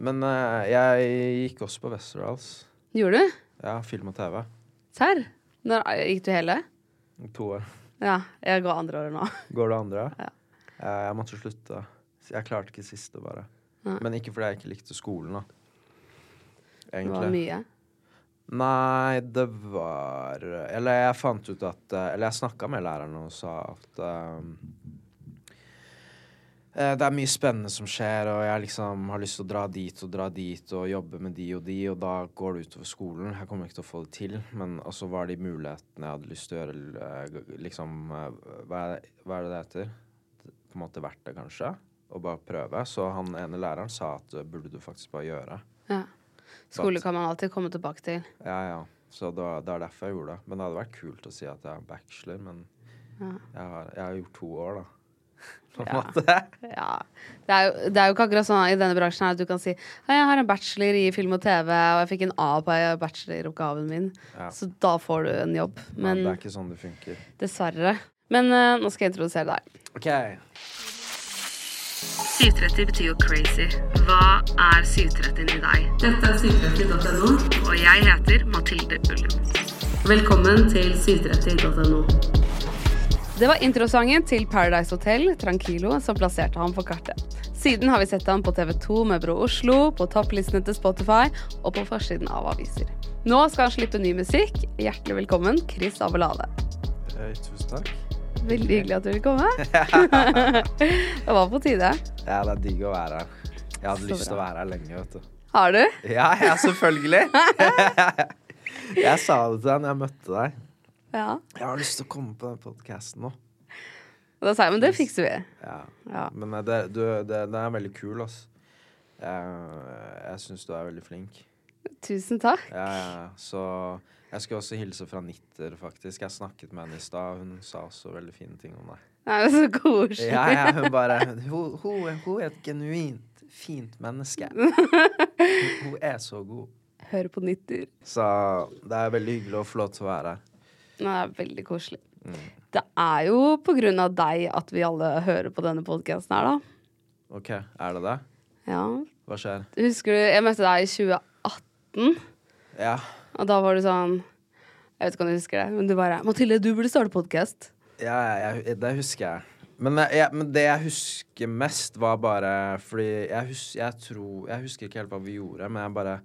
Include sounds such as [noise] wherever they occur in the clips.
Men uh, jeg gikk også på Westerdals. Gjorde du? Ja, film og TV. Serr? Når Gikk du hele? To år. Ja. Jeg går andre året nå. [laughs] Går det andre? Ja. Uh, jeg måtte slutte. Jeg klarte ikke siste, bare. Nei. Men ikke fordi jeg ikke likte skolen, da. Egentlig. Det var mye. Nei, det var Eller jeg fant ut at eh, Eller jeg snakka med læreren og sa at eh, eh, det er mye spennende som skjer, og jeg liksom har lyst til å dra dit og dra dit og jobbe med de og de, og da går det utover skolen. Jeg kommer ikke til å få det til. Men også var de mulighetene jeg hadde lyst til å gjøre, eh, liksom eh, Hva er, hva er det det heter? På en måte verdt det, kanskje. Å bare prøve. Så han ene læreren sa at det burde du faktisk bare gjøre. Ja. Skole kan man alltid komme tilbake til. Ja, ja. Så det var, det er derfor jeg gjorde det. Men det hadde vært kult å si at jeg er bachelor, men Ja. jeg, har, jeg har gjort to år, da. På en Ja. måte. Ja. Det er, jo, det er jo ikke akkurat sånn i denne bransjen her at du kan si «Hei, jeg har en bachelor i film og TV, og jeg fikk en A på bacheloroppgaven min. Ja. Så da får du en jobb. Men det er ikke sånn det funker. dessverre. Men uh, nå skal jeg introdusere deg. OK. 730 betyr jo crazy. Hva er 730 i deg? Dette er 730.no, og jeg heter Mathilde Ullum. Velkommen til 730.no. Det var introsangen til Paradise Hotel, Tranquilo, som plasserte ham på kartet. Siden har vi sett ham på TV 2 med Bro Oslo, på topplistene til Spotify og på forsiden av aviser. Nå skal han slippe ny musikk. Hjertelig velkommen, Chris Abelade. Hey, tusen takk. Veldig hyggelig at du vil komme. [laughs] det var på tide. Ja, det er digg å være her. Jeg hadde Så lyst til å være her lenge, vet du. Har du? Ja, ja, selvfølgelig. [laughs] [laughs] jeg sa det til deg når jeg møtte deg. Ja. Jeg har lyst til å komme på den podkasten nå. Og da sa jeg, men det fikser vi. Ja. Ja. Men eh, det, du, det, den er veldig kul, ass. Jeg, jeg syns du er veldig flink. Tusen takk. Ja, ja. Så jeg skal også hilse fra Nitter, faktisk. Jeg snakket med henne i stad. Hun sa også veldig fine ting om deg. Nei, men så koselig. Ja, ja, hun bare Hun, hun, er- hun er et genuint fint menneske. [laughs] Hun, hun er så god. Hør på nytter. Så det er veldig hyggelig å få lov til å være her. Det er veldig koselig. Mm. Det er jo på grunn av deg at vi alle hører på denne podkasten her, da. OK, er det det? Ja. Hva skjer? Husker du, jeg møtte deg i 2018, Ja. og da var du sånn Jeg vet ikke om du husker det, men du bare 'Mathilde, du burde starte podkast'. Ja, ja, jeg, det husker jeg. Men, eh, jeg. men det jeg husker mest, var bare Fordi jeg, hus, jeg tror Jeg husker ikke helt hva vi gjorde, men jeg bare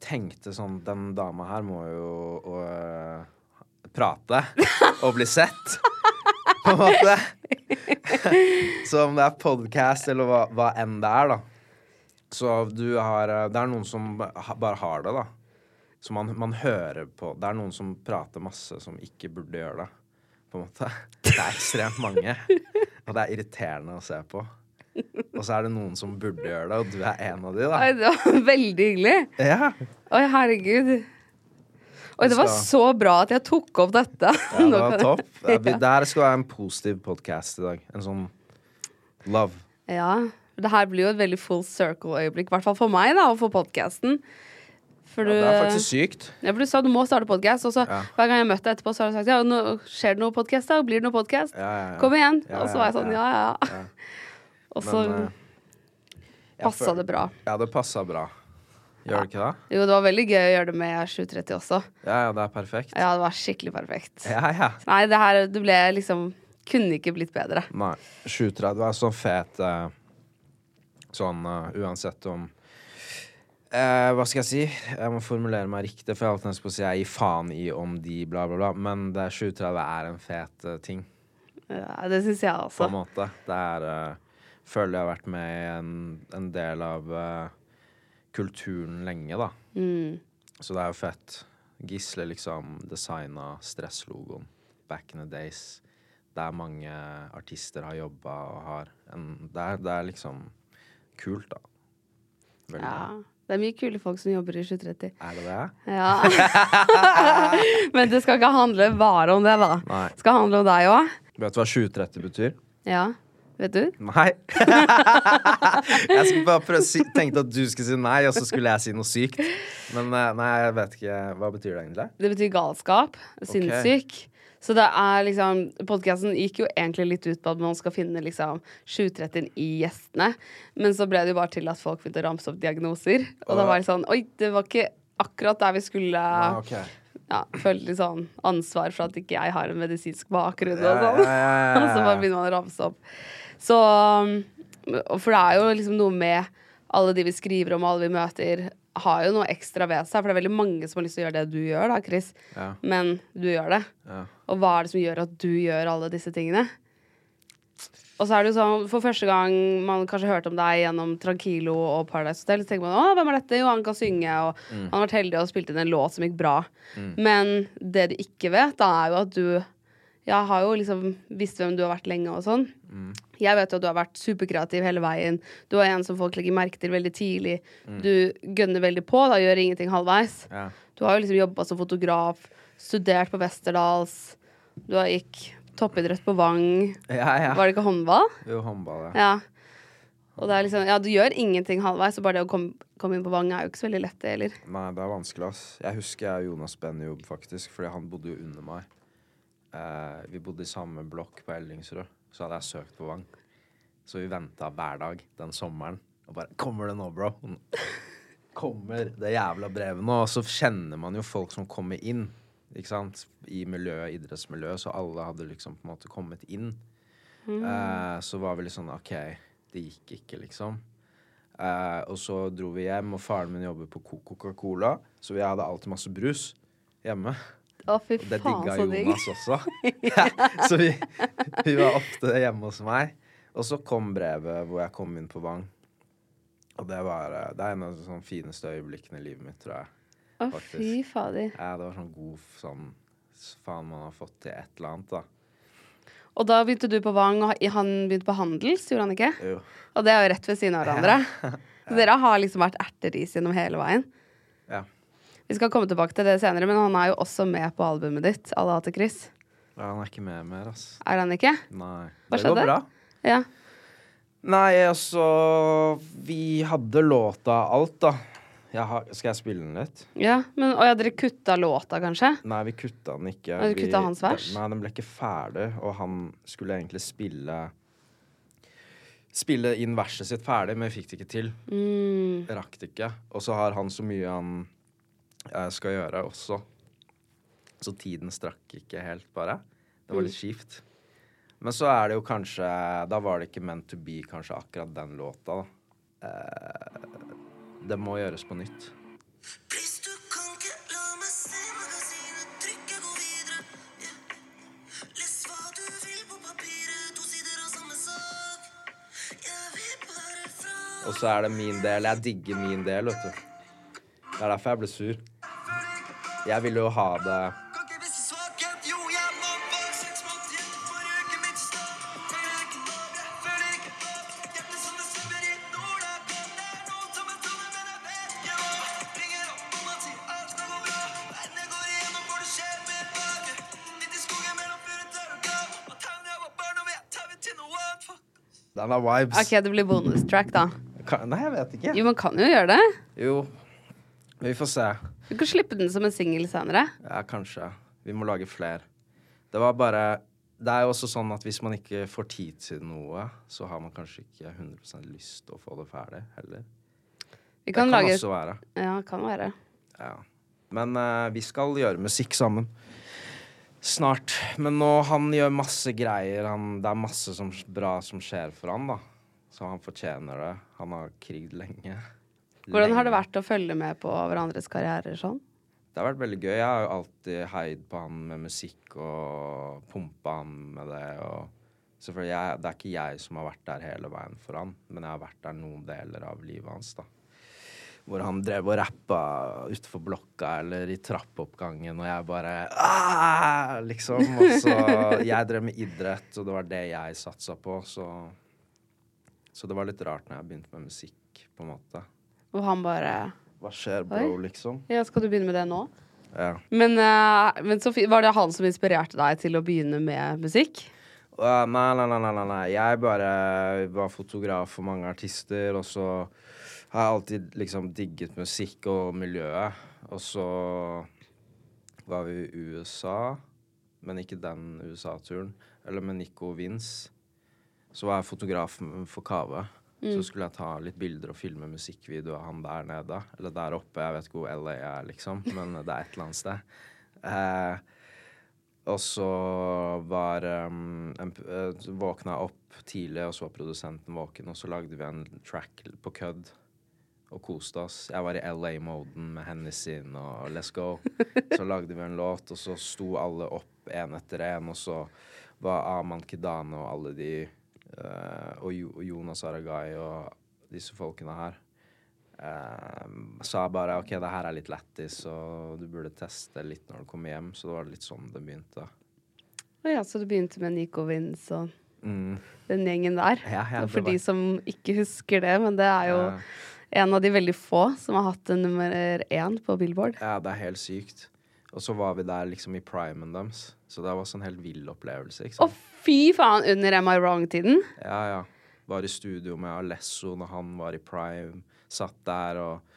tenkte sånn Den dama her må jo øh, prate og bli sett. På en måte. Så om det er podkast eller hva, hva enn det er, da. Så du har øh, Det er noen som bare har det, da. Så man, man hører på Det er noen som prater masse som ikke burde gjøre det. På en måte. Det er ekstremt mange. Og det er irriterende å se på. Og så er det noen som burde gjøre det, og du er en av de, da. Oi, det var veldig hyggelig. Ja. Oi, herregud. Oi, det var så bra at jeg tok opp dette. Ja, det var [laughs] topp. Det her skal være en positiv podkast i dag. En sånn love. Ja. Det her blir jo et veldig full circle-øyeblikk, i hvert fall for meg, da, og for podkasten. Ja, det er faktisk sykt. Ja, for du sa du må starte podkast, og så Ja. hver gang jeg møtte deg etterpå, så har du sagt ja, nå skjer det noe podkast, da? Blir det noe podkast? Kom igjen! Og så var jeg sånn ja. ja. Og så eh, passa det bra. Ja, det passa bra. Gjør det ikke det? Jo, det var veldig gøy å gjøre det med 730 også. Ja, ja, det er perfekt. Ja, det var skikkelig perfekt. Ja, ja. Nei, det her det ble liksom Kunne ikke blitt bedre. Nei. 730 er sånn fet eh, Sånn uh, uansett om uh, Hva skal jeg si? Jeg må formulere meg riktig, for jeg har alltid lyst på å si jeg gir faen i om de bla, bla, bla. Men det 730 er en fet uh, ting, Ja, det syns jeg også. på en måte. Det er eh, Føler jeg har vært med i en, en del av eh, kulturen lenge, da. Mm. Så det er jo fett. Gisle liksom designa stresslogoen back in the days. Der mange artister har jobba og har en det er, det er liksom kult, da. Veldig. Ja. Det er mye kule folk som jobber i 730. Er det det? Ja. [laughs] Men det skal ikke handle bare om det, da. Nei. Det skal handle om deg òg. Vet du hva 730 betyr? Ja. Vet du? Nei. [laughs] jeg skulle bare prøve si, tenkte at du skulle si nei, og så skulle jeg si noe sykt. Men eh, nei, jeg vet ikke. Hva betyr det egentlig? Det betyr galskap. Sinnssyk. Så det er liksom Podkasten gikk jo egentlig litt ut på at man skal finne liksom 730 i gjestene. Men så ble det jo bare til at folk begynte å ramse opp diagnoser. Og da var det sånn Oi, det var ikke akkurat der vi skulle Ah, okay ja, føle litt sånn ansvar for at ikke jeg har en medisinsk bakgrunn og sånn. ja, ja, ja, [laughs] Og så bare begynner man å ramse opp. Så For det er jo liksom noe med alle de vi skriver om, alle vi møter, har jo noe ekstra ved seg. For det er veldig mange som har lyst til å gjøre det du gjør, da, Chris. Ja, Men du gjør det. ja. Og hva er det som gjør at du gjør alle disse tingene? Og så er det jo sånn, For første gang man kanskje hørte om deg gjennom Tranquilo og Paradise Hotel, så tenker man å, hvem er dette? Jo, han kan synge, og Mm. han har vært heldig og spilt inn en låt som gikk bra. Men det de ikke vet, da er jo at du Jeg har jo liksom visst hvem du har vært lenge og sånn. Mm. Jeg vet jo at du har vært superkreativ hele veien. Du er en som folk legger merke til veldig tidlig. Mm. Du gønner veldig på, da gjør ingenting halvveis. ja. Du har jo liksom jobba som fotograf, studert på Westerdals. Du har gikk toppidrett på Vang. ja, ja. Var det ikke håndball? Jo, håndball, ja. Ja. Og det er liksom, ja, du gjør ingenting halvveis, og bare det å komme, komme inn på Vang er jo ikke så veldig lett, det heller. Nei, det er vanskelig, ass. Jeg husker jeg og Jonas Benjob, faktisk, fordi han bodde jo under meg. Eh, vi bodde i samme blokk på Ellingsrød, så hadde jeg søkt på Vang. Så vi venta hver dag den sommeren. Og bare 'Kommer det nå, bro?' Kommer det jævla brevet nå? Og så kjenner man jo folk som kommer inn, ikke sant? I miljøet, idrettsmiljøet, så alle hadde liksom på en måte kommet inn. Eh, så var vi litt sånn OK, det gikk ikke, liksom. Eh, og så dro vi hjem, og faren min jobber på Coca-Cola, så vi hadde alltid masse brus hjemme. Å, fy Og det faen, digga så digg. Jonas også. [laughs] så vi, vi var ofte hjemme hos meg. Og så kom brevet hvor jeg kom inn på Vang. Og det var eh, Det er en av de sånn fineste øyeblikkene i livet mitt, tror jeg. Å, faktisk. fy fader. Ja, det var sånn god sånn Faen, man har fått til et eller annet, da. Og da begynte du på Vang, og han begynte på Handels, gjorde han ikke? Jo. Og det er jo rett ved siden av hverandre. [laughs] Så dere har liksom vært erteris gjennom hele veien. Vi skal komme tilbake til det senere, men han er jo også med på albumet ditt, Alle hater Chris. ja. Han er ikke med mer, ass. Er han ikke? Nei. Hva det går bra. Ja. Nei, altså Vi hadde låta alt, da. Jeg har, skal jeg spille den litt? ja. Men, og ja, dere kutta låta, kanskje? Nei, vi kutta den ikke. Å, du Vi- kutta hans vers? Den, nei, den ble ikke ferdig, og han skulle egentlig spille Spille inn verset sitt ferdig, men vi fikk det ikke til. Mm. Rakk det ikke. Og så har han så mye han skal gjøre også. Så tiden strakk ikke helt, bare. Det Mm. var litt kjipt. Men så er det jo kanskje Da var det ikke meant to be, kanskje, akkurat den låta, da. Eh, det må gjøres på nytt. Og så er det min del. Jeg digger min del, vet du. Det er derfor jeg ble sur. Jeg ville jo ha det. Den har vibes. OK, det blir bonustrack, da. Kan, nei, jeg vet ikke. Jo, man kan jo gjøre det. Jo. Vi får se. Du kan slippe den som en singel senere. Ja, kanskje. Vi må lage flere. Det var bare Det er jo også sånn at hvis man ikke får tid til noe, så har man kanskje ikke 100% lyst til å få det ferdig heller. Vi Det kan, kan lage også være. Ja, kan være. Ja. Men uh, vi skal gjøre musikk sammen. Snart. Men nå han gjør masse greier. Han, det er masse som, bra som skjer for han, da. Så han fortjener det. Han har krigd lenge. Hvordan har det vært å følge med på hverandres karrierer sånn? Det har vært veldig gøy. Jeg har jo alltid heid på han med musikk og pumpa han med det. Og selvfølgelig, jeg, Det er ikke jeg som har vært der hele veien for han, men jeg har vært der noen deler av livet hans. da. Hvor han drev og rappa utenfor blokka eller i trappoppgangen, og jeg bare «Ah!» Liksom. Og så [laughs] Jeg drev med idrett, og det var det jeg satsa på, så Så det var litt rart når jeg begynte med musikk, på en måte. Og han bare Hva skjer, bro, Oi. liksom? Ja, skal du begynne med det nå? Ja. Men, uh, men så var det han som inspirerte deg til å begynne med musikk? Uh, nei, nei, nei, nei, nei, nei. Jeg bare var fotograf for mange artister, og så har jeg alltid liksom digget musikk og miljøet. Og så var vi i USA men ikke den USA-turen. Eller med Nico Vince. Så var jeg fotograf for Kave. Så skulle jeg ta litt bilder og filme musikkvideo av han der nede. Eller der oppe, jeg vet ikke hvor LA er, liksom, men det er et eller annet sted. Eh, og så var um, en, eh, våkna jeg opp tidlig, og så var produsenten våken, og så lagde vi en track på kødd og koste oss. Jeg var i LA-moden med Hennessyn og Let's Go. Så lagde vi en låt, og så sto alle opp én etter én, og så var Aman Kidane og alle de og, jo, og Jonas Aragai og disse folkene her eh, sa bare OK, det her er litt lættis, og du burde teste litt når du kommer hjem. Så det var litt sånn det begynte. Å ja, så du begynte med Nico Vince og Mm. den gjengen der. Ja, ja, for det var- de som ikke husker det, men det er jo Ja. en av de veldig få som har hatt en nummer én på Billboard. Ja, det er helt sykt. Og så var vi der liksom i primen deres. Så det var sånn helt vill opplevelse. ikke sant? sant? Fy faen! Under Am I Wrong-tiden. Ja, ja. Var i studio med Alesso når han var i prime. Satt der og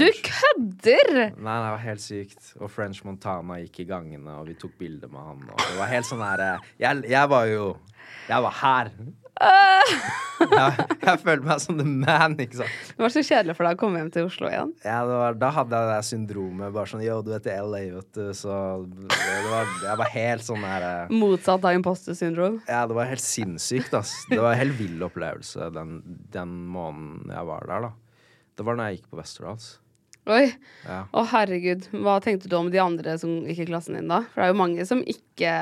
Du kødder! Nei, det var helt sykt. Og French Montana gikk i gangene, og vi tok bilder med han. Og det var helt sånn her jeg, jeg var jo Jeg var her. jeg, jeg følte meg som the man, ikke sant. Det var så kjedelig for deg å komme hjem til Oslo igjen. Ja, var, da hadde jeg det syndromet. Bare sånn Yo, du vet LA, vet du, så det var, Jeg var helt sånn her Motsatt av imposter syndrom. Ja, det var helt sinnssykt, ass. Det var en helt vill opplevelse den, den måneden jeg var der, da. Det var da jeg gikk på Westerdals. Oi. Ja. Å, herregud. Hva tenkte du om de andre som gikk i klassen din, da? For det er jo mange som ikke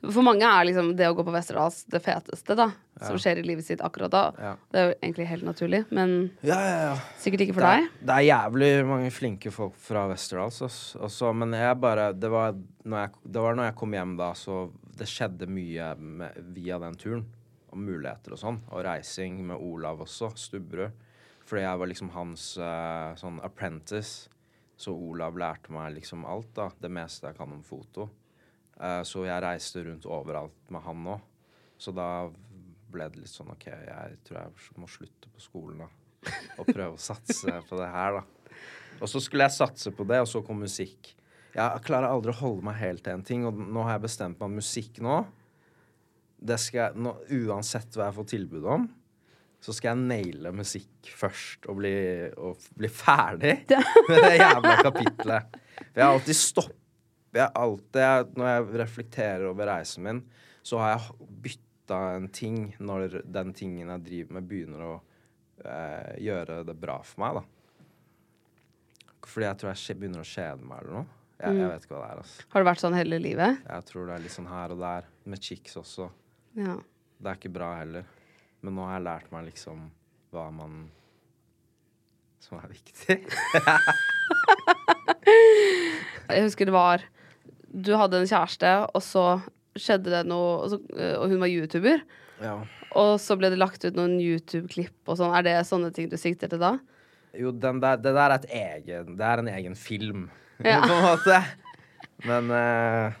For mange er liksom det å gå på Westerdals det feteste, da. Som skjer i livet sitt akkurat da. Ja. Det er jo egentlig helt naturlig, men Ja, ja, ja. sikkert ikke for det, er- deg. det er jævlig mange flinke folk fra Westerdals. Også, men jeg bare det var, når jeg, det var når jeg kom hjem da, så det skjedde mye med, via den turen. Og muligheter og sånn. Og reising med Olav også, Stubberud. Fordi jeg var liksom hans uh, sånn apprentice. Så Olav lærte meg liksom alt, da. Det meste jeg kan om foto. Uh, så jeg reiste rundt overalt med han òg. Så da ble det litt sånn OK, jeg tror jeg må slutte på skolen, da. Og prøve å satse på det her, da. Og så skulle jeg satse på det, og så kom musikk. Jeg klarer aldri å holde meg helt til en ting, og nå har jeg bestemt meg om musikk nå. Det skal jeg, nå, Uansett hva jeg får tilbud om, så skal jeg naile musikk først og bli, og bli ferdig [laughs] med det jævla kapitlet. For jeg har alltid stoppet Jeg alltid, når jeg reflekterer over reisen min, så har jeg bytta en ting når den tingen jeg driver med, begynner å eh, gjøre det bra for meg, da. Fordi jeg tror jeg begynner å kjede meg eller noe. Jeg, jeg vet ikke hva det er. altså. Har det vært sånn hele livet? Jeg tror det er litt sånn her og der. Med chicks også. Ja. Det er ikke bra heller. Men nå har jeg lært meg liksom hva man Som er viktig. [laughs] Jeg husker det var Du hadde en kjæreste, og så skjedde det noe og, så, og hun var YouTuber. Ja. Og så ble det lagt ut noen YouTube-klipp og sånn. Er det sånne ting du sikter til da? Jo, den der, det der er et egen Det er en egen film, Ja. [laughs] på en måte. Men eh,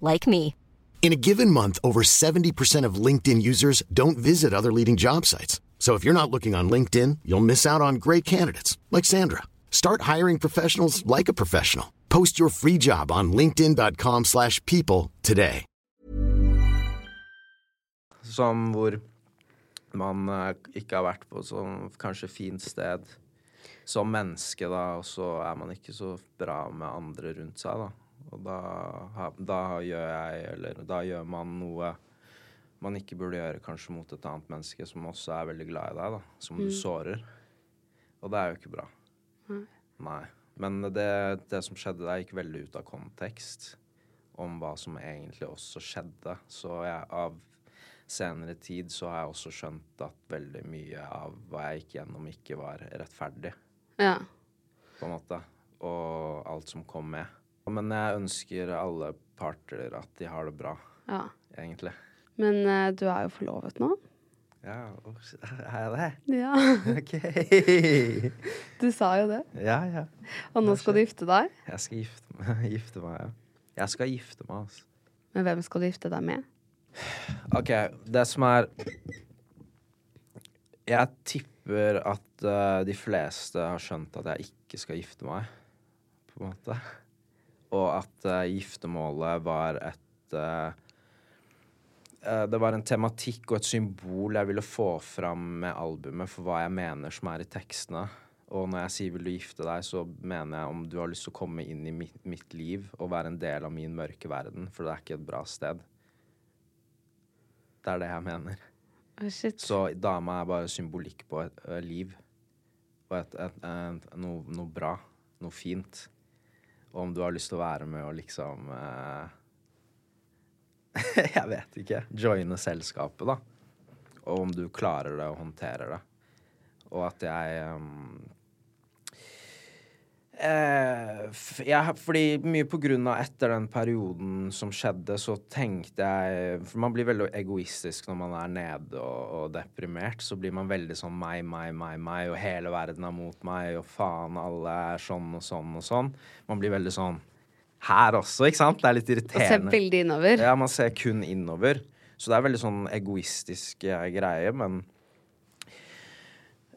like me. In a given month, over 70% of LinkedIn users don't visit other leading job sites. So if you're not looking on LinkedIn, you'll miss out on great candidates like Sandra. Start hiring professionals like a professional. Post your free job on linkedin.com/people slash people today. som hvor man eh, ikke har vært på sånn kanskje fint sted som menneske, da, og så er man ikke så bra med andre rundt seg, da. Og da, da gjør jeg Eller da gjør man noe man ikke burde gjøre kanskje mot et annet menneske som også er veldig glad i deg, da. Som du sårer. Og det er jo ikke bra. Nei. Men det, det som skjedde der, gikk veldig ut av kontekst om hva som egentlig også skjedde. Så jeg, av senere tid så har jeg også skjønt at veldig mye av hva jeg gikk gjennom, ikke var rettferdig, Ja. på en måte. Og alt som kom med. Men jeg ønsker alle parter at de har det bra, ja. egentlig. Men uh, du er jo forlovet nå. Ja, [laughs] er jeg det? Ja. [laughs] OK. Du sa jo det. Ja, ja. Og nå skal du gifte deg. Jeg skal gifte meg, [laughs] gifte meg ja. Jeg skal gifte meg, altså. Men hvem skal du gifte deg med? OK, det som er Jeg tipper at uh, de fleste har skjønt at jeg ikke skal gifte meg, på en måte. Og at uh, giftermålet var et uh, uh, Det var en tematikk og et symbol jeg ville få fram med albumet for hva jeg mener som er i tekstene. Og når jeg sier 'vil du gifte deg', så mener jeg om du har lyst til å komme inn i mitt, mitt liv og være en del av min mørke verden, for det er ikke et bra sted. Det er det jeg mener. Oh, shit. Så dama er bare symbolikk på et et liv. Og et, et, noe, noe bra. Noe fint. Og om du har lyst til å være med og liksom uh, [laughs] Jeg vet ikke. Joine selskapet, da. Og om du klarer det og håndterer det. Og at jeg um, eh, jeg, Fordi mye på grunn av etter den perioden som skjedde, så tenkte jeg For man blir veldig egoistisk når man er nede og, og deprimert. Så blir man veldig sånn meg, meg, meg, meg, og hele verden er mot meg, og faen, alle er sånn og sånn og sånn. Man blir veldig sånn her også, ikke sant? Det er litt Og Man ser veldig innover. Ja, man ser kun innover. Så det er veldig sånn egoistisk eh, greie, men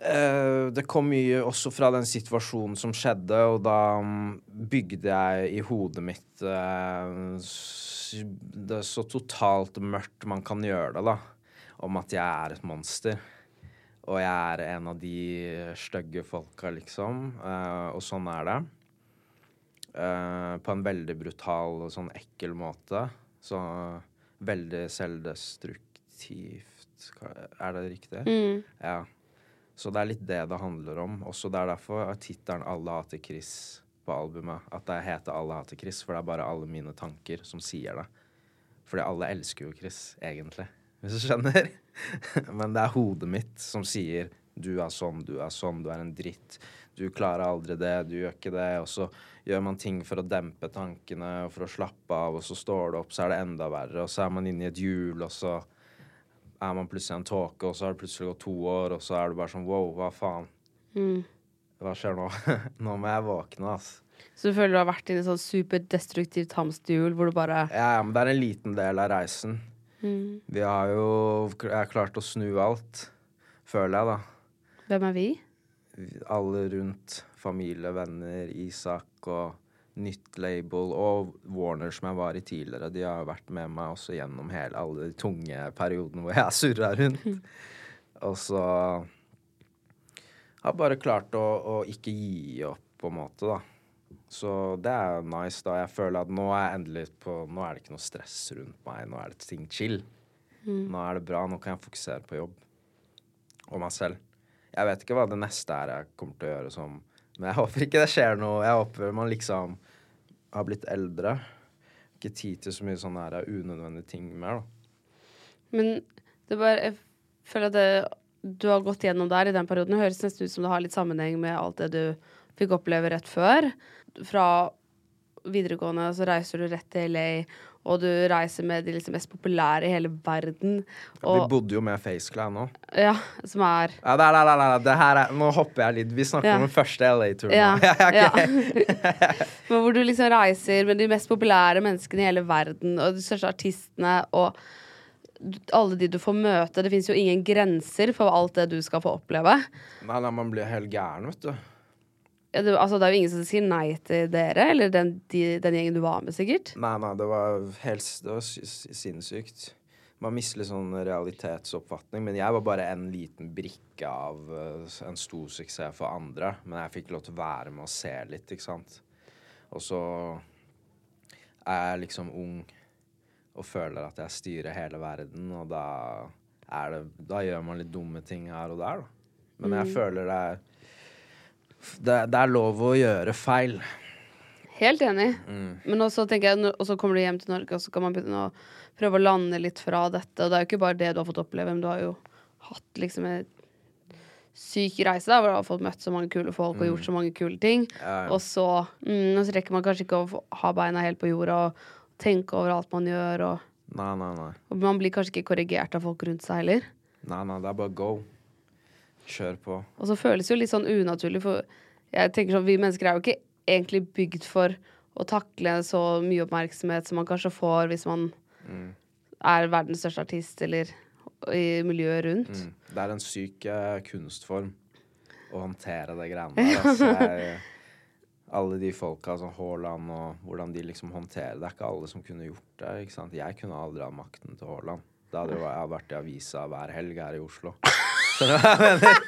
det kom mye også fra den situasjonen som skjedde, og da mm, bygde jeg i hodet mitt eh, det er så totalt mørkt man kan gjøre det, da. Om at jeg er et monster. Og jeg er en av de stygge folka, liksom. Eh, og sånn er det. Eh, på en veldig brutal og sånn ekkel måte. Så veldig selvdestruktivt Er det riktig? Mm. Ja. Så det er litt det det handler om. Også det er derfor er tittelen 'Alle hater Chris' på albumet. At det heter 'Alle hater Chris', for det er bare alle mine tanker som sier det. Fordi alle elsker jo Chris, egentlig. Hvis du skjønner? [laughs] Men det er hodet mitt som sier 'du er sånn, du er sånn, du er en dritt'. Du klarer aldri det, du gjør ikke det. Og så gjør man ting for å dempe tankene og for å slappe av, og så står det opp, så er det enda verre. Og så er man inne i et hjul, og så er man plutselig en tåke, og så har det plutselig gått to år, og så er det bare sånn wow, hva faen? Mm. Hva skjer nå? [laughs] nå må jeg våkne, ass. Så du føler du har vært i et sånn superdestruktivt hamsterhjul hvor du bare Ja, ja, men det er en liten del av reisen. mm. Vi har jo Jeg har klart å snu alt, føler jeg, da. Hvem er vi? Alle rundt. Familie, venner, Isak og nytt label. Og Warner, som jeg var i tidligere, de har vært med meg også gjennom hele alle de tunge periodene hvor jeg [laughs] surra rundt. Og så har bare klart å, å ikke gi opp, på en måte, da. Så det er nice, da. Jeg føler at nå er jeg endelig på Nå er det ikke noe stress rundt meg. Nå er det ting chill. Nå er det bra. Nå kan jeg fokusere på jobb. Og meg selv. Jeg vet ikke hva det neste er jeg kommer til å gjøre som Men jeg håper ikke det skjer noe. Jeg håper man liksom har blitt eldre. Ikke tid til så mye sånne her unødvendige ting mer, da. Men det bare Jeg føler at det, du har gått gjennom der i den perioden. Det høres nesten ut som det har litt sammenheng med alt det du fikk oppleve rett før. Fra videregående så reiser du rett til LA, og du reiser med de liksom mest populære i hele verden. Vi bodde jo med FaceClan nå. ja, som er Ja, der, der, der, der. Er, nå hopper jeg litt. Vi snakker Ja. om den første LA-turen [laughs] Ja. Ja, [laughs] Men hvor du liksom reiser med de mest populære menneskene i hele verden, og de største artistene, og alle de du får møte. Det fins jo ingen grenser for alt det du skal få oppleve. Nei, nei, man blir helt gæren, vet du. Det, altså, det er jo ingen som sier nei til dere, eller den, de, den gjengen du var med, sikkert. Nei, nei, det var helt Det var sy- sy- sinnssykt. Man mister litt sånn realitetsoppfatning. Men jeg var bare en liten brikke av uh, en stor suksess for andre. Men jeg fikk lov til å være med og se litt, ikke sant. Og så er jeg liksom ung og føler at jeg styrer hele verden, og da er det Da gjør man litt dumme ting her og der, da. Men jeg føler det er det, det er lov å gjøre feil. Helt enig. Mm. Men også tenker jeg, og så kommer du hjem til Norge, og så kan man begynne å prøve å lande litt fra dette. Og det er jo ikke bare det du har fått oppleve, men du har jo hatt liksom en syk reise da, hvor du har fått møtt så mange kule folk og gjort så mange kule ting. Mm. Ja, ja. Og så, mm, så rekker man kanskje ikke å ha beina helt på jorda og tenke over alt man gjør. Og, Nei, nei, nei. og man blir kanskje ikke korrigert av folk rundt seg heller. Nei, nei, det er bare go. Kjør på. Og så føles det jo litt sånn unaturlig, for jeg tenker sånn, vi mennesker er jo ikke egentlig bygd for å takle så mye oppmerksomhet som man kanskje får hvis man er verdens største artist eller i miljøet rundt. Mm. Det er en syk eh, kunstform å håndtere det greiene [laughs] der. Altså, jeg, alle de folka altså Haaland og hvordan de liksom håndterer det. er ikke alle som kunne gjort det. ikke sant? Jeg kunne aldri hatt makten til Haaland. Da hadde jo jeg vært i avisa hver helg her i Oslo. Skjønner du hva jeg mener?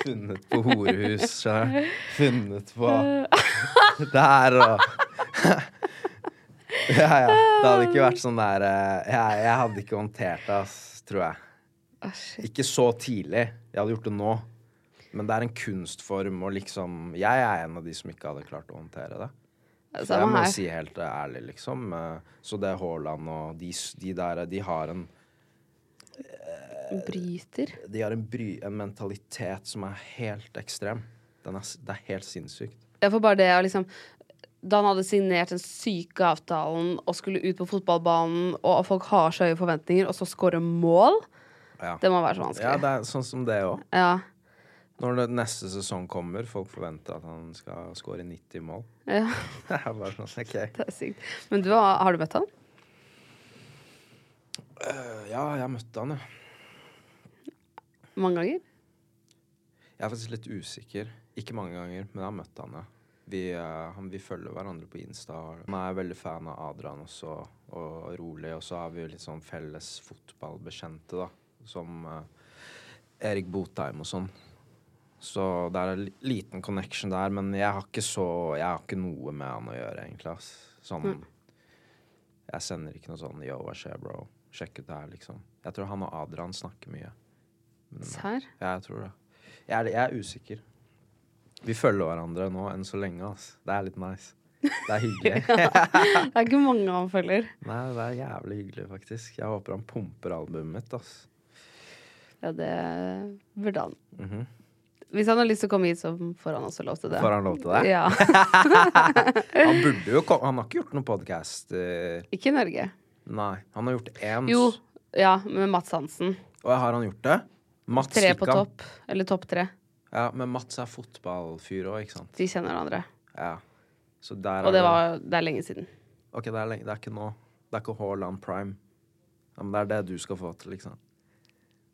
Funnet på horehus, skjønner. Funnet på der og Ja, ja. Det hadde ikke vært sånn der eh, Jeg, jeg hadde ikke håndtert det, ass, tror jeg. Ikke så tidlig. Jeg hadde gjort det nå. Men det er en kunstform, og liksom Jeg er en av de som ikke hadde klart å håndtere det. Så jeg må si helt ærlig, liksom. Eh, Så det Haaland og de, de der, de har en Bryter. De har en, bry, en mentalitet som er helt ekstrem. Den er, det er helt sinnssykt. Jeg får bare det å liksom Da han hadde signert den syke avtalen og skulle ut på fotballbanen, og folk har så høye forventninger, og så skåre mål, Ja, det må være så ja vanskelig. det er sånn som det òg. Ja. Når det neste sesong kommer, folk forventer at han skal skåre 90 mål. ja. [laughs] Det er bare sånn, OK. Det er sykt. Men du, har du møtt han? Eh, Ja, jeg møtte han, ja. Mange ganger? Jeg er faktisk litt usikker. Ikke mange ganger, men jeg har møtt han, ja. Vi, eh, han, vi følger hverandre på Insta. Han er veldig fan av Adrian også, og rolig. Og så har vi jo litt sånn felles fotballbekjente, da. Som eh, Erik Botheim og sånn. Så det er en liten connection der, men jeg har ikke så Jeg har ikke noe med han å gjøre, egentlig. Ass. Sånn Jeg sender ikke noe sånn Yo, hva skjer, bro? Sjekk ut det her, liksom. Jeg tror han og Adrian snakker mye. Serr? Ja, jeg tror det. Jeg er, jeg er usikker. Vi følger hverandre nå enn så lenge, ass. Det er litt nice. Det er hyggelig. [laughs] Det er ikke mange han følger. Nei, det er jævlig hyggelig, faktisk. Jeg håper han pumper albumet mitt, ass. Ja, det burde han. Mhm. Hvis han har lyst til å komme hit, så får han også lov til det. Får han lov til det? Ja. [laughs] Han burde jo komme Han har ikke gjort noen podkast. Ikke i Norge. Nei. Han har gjort én. Jo, ja, med Mats Hansen. Og har han gjort det? Mats Tre på topp. Eller topp tre. Ja, men Mats er fotballfyr òg, ikke sant? De kjenner hverandre. Ja. Så der Og det var det er lenge siden. OK, det er, lenge, det er ikke nå. Det er ikke Haaland prime. Ja, men det er det du skal få til, liksom.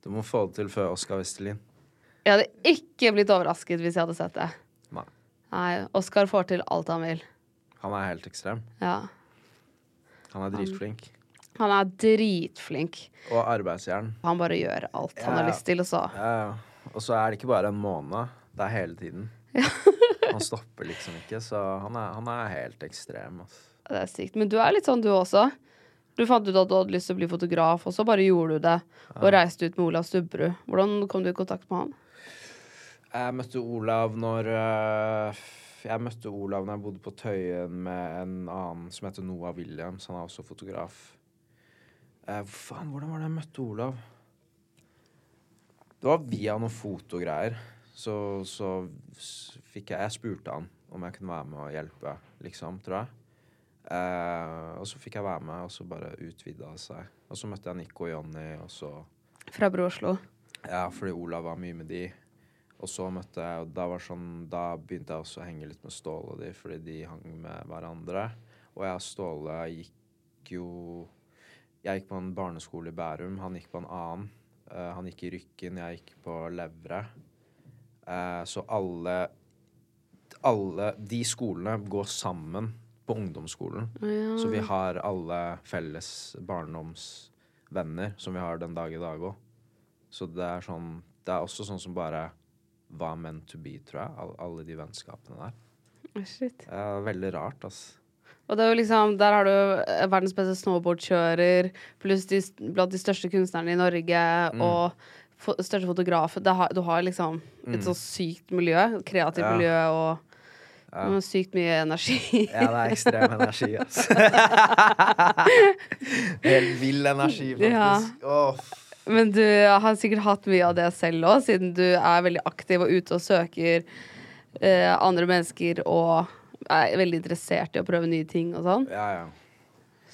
Du må få det til før Oskar Westerlin. Jeg hadde ikke blitt overrasket hvis jeg hadde sett det. Nei. Nei, Oskar får til alt han vil. Han er helt ekstrem. Ja. Han er dritflink. Han er dritflink. Og arbeidsjern. Han bare gjør alt han har lyst til, og så Ja, ja. Og så er det ikke bare en måned. Det er hele tiden. [laughs] Han stopper liksom ikke, så han er, han er helt ekstrem. Altså. Det er sykt. Men du er litt sånn, du også. Du fant ut at du hadde lyst til å bli fotograf, og så bare gjorde du det. Og reiste ut med Olav Stubberud. Hvordan kom du i kontakt med han? Jeg møtte Olav når øh, Jeg møtte Olav når jeg bodde på Tøyen med en annen som heter Noah Williams. Han er også fotograf. Eh, faen, hvordan var det jeg møtte Olav? Det var via noen fotogreier. Så, så fikk jeg Jeg spurte han om jeg kunne være med og hjelpe, liksom, tror jeg. Eh, og så fikk jeg være med, og så bare utvida det seg. Og så møtte jeg Nico og Jonny, og så Fra Bro Oslo. ja, fordi Olav var mye med de. Og så møtte jeg og da, var sånn, da begynte jeg også å henge litt med Ståle og de, fordi de hang med hverandre. Og jeg og Ståle gikk jo Jeg gikk på en barneskole i Bærum, han gikk på en annen. Uh, han gikk i Rykken, jeg gikk på Levre. Uh, så alle Alle de skolene går sammen på ungdomsskolen. Så vi har alle felles barndomsvenner som vi har den dag i dag òg. Så det er sånn Det er også sånn som bare var meant to be, tror jeg. All, alle de vennskapene der. Shit. Veldig rart, ass. Og liksom, der har du eh, verdens beste snowboardkjører, pluss de, blant de største kunstnerne i Norge, Mm. og fo største fotograf. Det har, du har liksom et så sykt miljø, kreativt Mm. Ja. miljø, og ja. sykt mye energi. Ja, det er ekstrem energi, [laughs] altså. Helt vill energi, Ja. faktisk. Men du har sikkert hatt mye av det selv òg, siden du er veldig aktiv og ute og søker eh, andre mennesker og er veldig interessert i å prøve nye ting og sånn. ja, ja.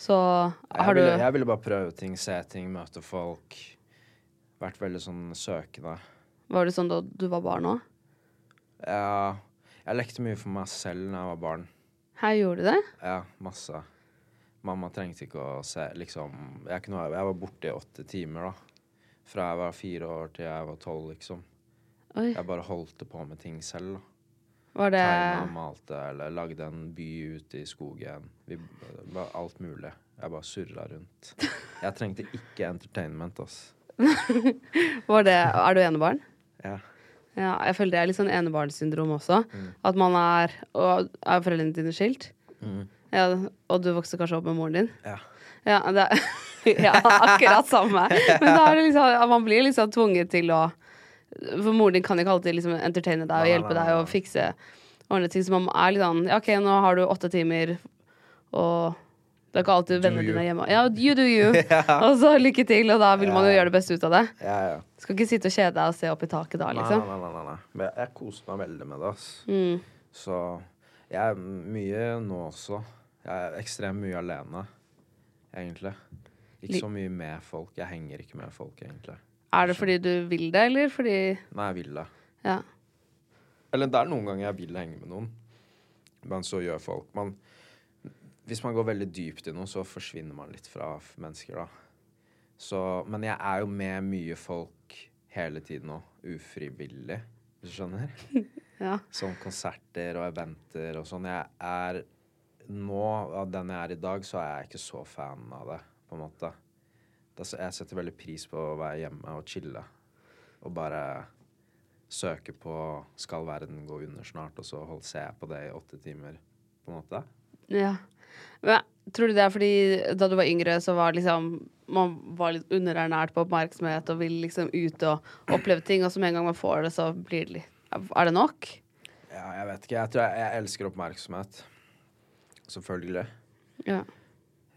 Så Jeg ville, du jeg ville bare prøve ting, se ting, møte folk. Vært veldig sånn søkende. Var det sånn da du var barn òg? Ja, jeg lekte mye for meg selv da jeg var barn. Her gjorde du det? Ja, masse. Mamma trengte ikke å se liksom Jeg, kunne, jeg var borte i åtte timer, da. Fra jeg var fire år til jeg var tolv, liksom. Oi. Jeg bare holdt på med ting selv, da. Var det Tegna, malte eller lagde en by ute i skogen. Vi, var alt mulig. Jeg bare surra rundt. Jeg trengte ikke entertainment, ass. [laughs] Var det Er du enebarn? Ja. Ja, jeg føler det er litt sånn enebarnssyndrom også. At man er Og er foreldrene dine skilt? Ja, og du vokste kanskje opp med moren din? Ja. Ja, det [laughs] ja, akkurat samme. [laughs] Men da er det liksom Man blir liksom tvunget til å For moren din kan ikke alltid liksom entertaine deg og hjelpe deg og fikse ordne ting. Så man er litt sånn ja, OK, nå har du åtte timer, og det er ikke alltid vennene dine er hjemme. Ja, you do you. [laughs] Og så lykke til, og da vil man jo gjøre det beste ut av det. Ja, ja. Skal ikke sitte og kjede deg og se opp i taket da, liksom. Nei, nei, nei, nei, jeg, koser meg veldig med det, ass. Mm. Så jeg er mye nå også. Jeg er ekstremt mye alene, egentlig. Ikke så mye med folk. Jeg henger ikke med folk, egentlig. Er det fordi du vil det, eller fordi Nei, jeg vil det. Ja. Eller det er noen ganger jeg vil henge med noen, men så gjør folk man Hvis man går veldig dypt i noe, så forsvinner man litt fra mennesker, da. Så Men jeg er jo med mye folk hele tiden nå, ufrivillig, hvis du skjønner? [laughs] ja. Som konserter og eventer og sånn. Jeg er nå, av den jeg er i dag, så er jeg ikke så fan av det, på en måte. Jeg setter veldig pris på å være hjemme og chille. Og bare søke på 'Skal verden gå under snart?' og så holde ser jeg på det i åtte timer, på en måte. ja. Men tror du det er fordi da du var yngre, så var liksom man var litt underernært på oppmerksomhet og ville liksom ut og oppleve ting, og så med en gang man får det, så blir det litt Er det nok? Ja, jeg vet ikke. Jeg tror jeg, jeg elsker oppmerksomhet. Selvfølgelig. Ja.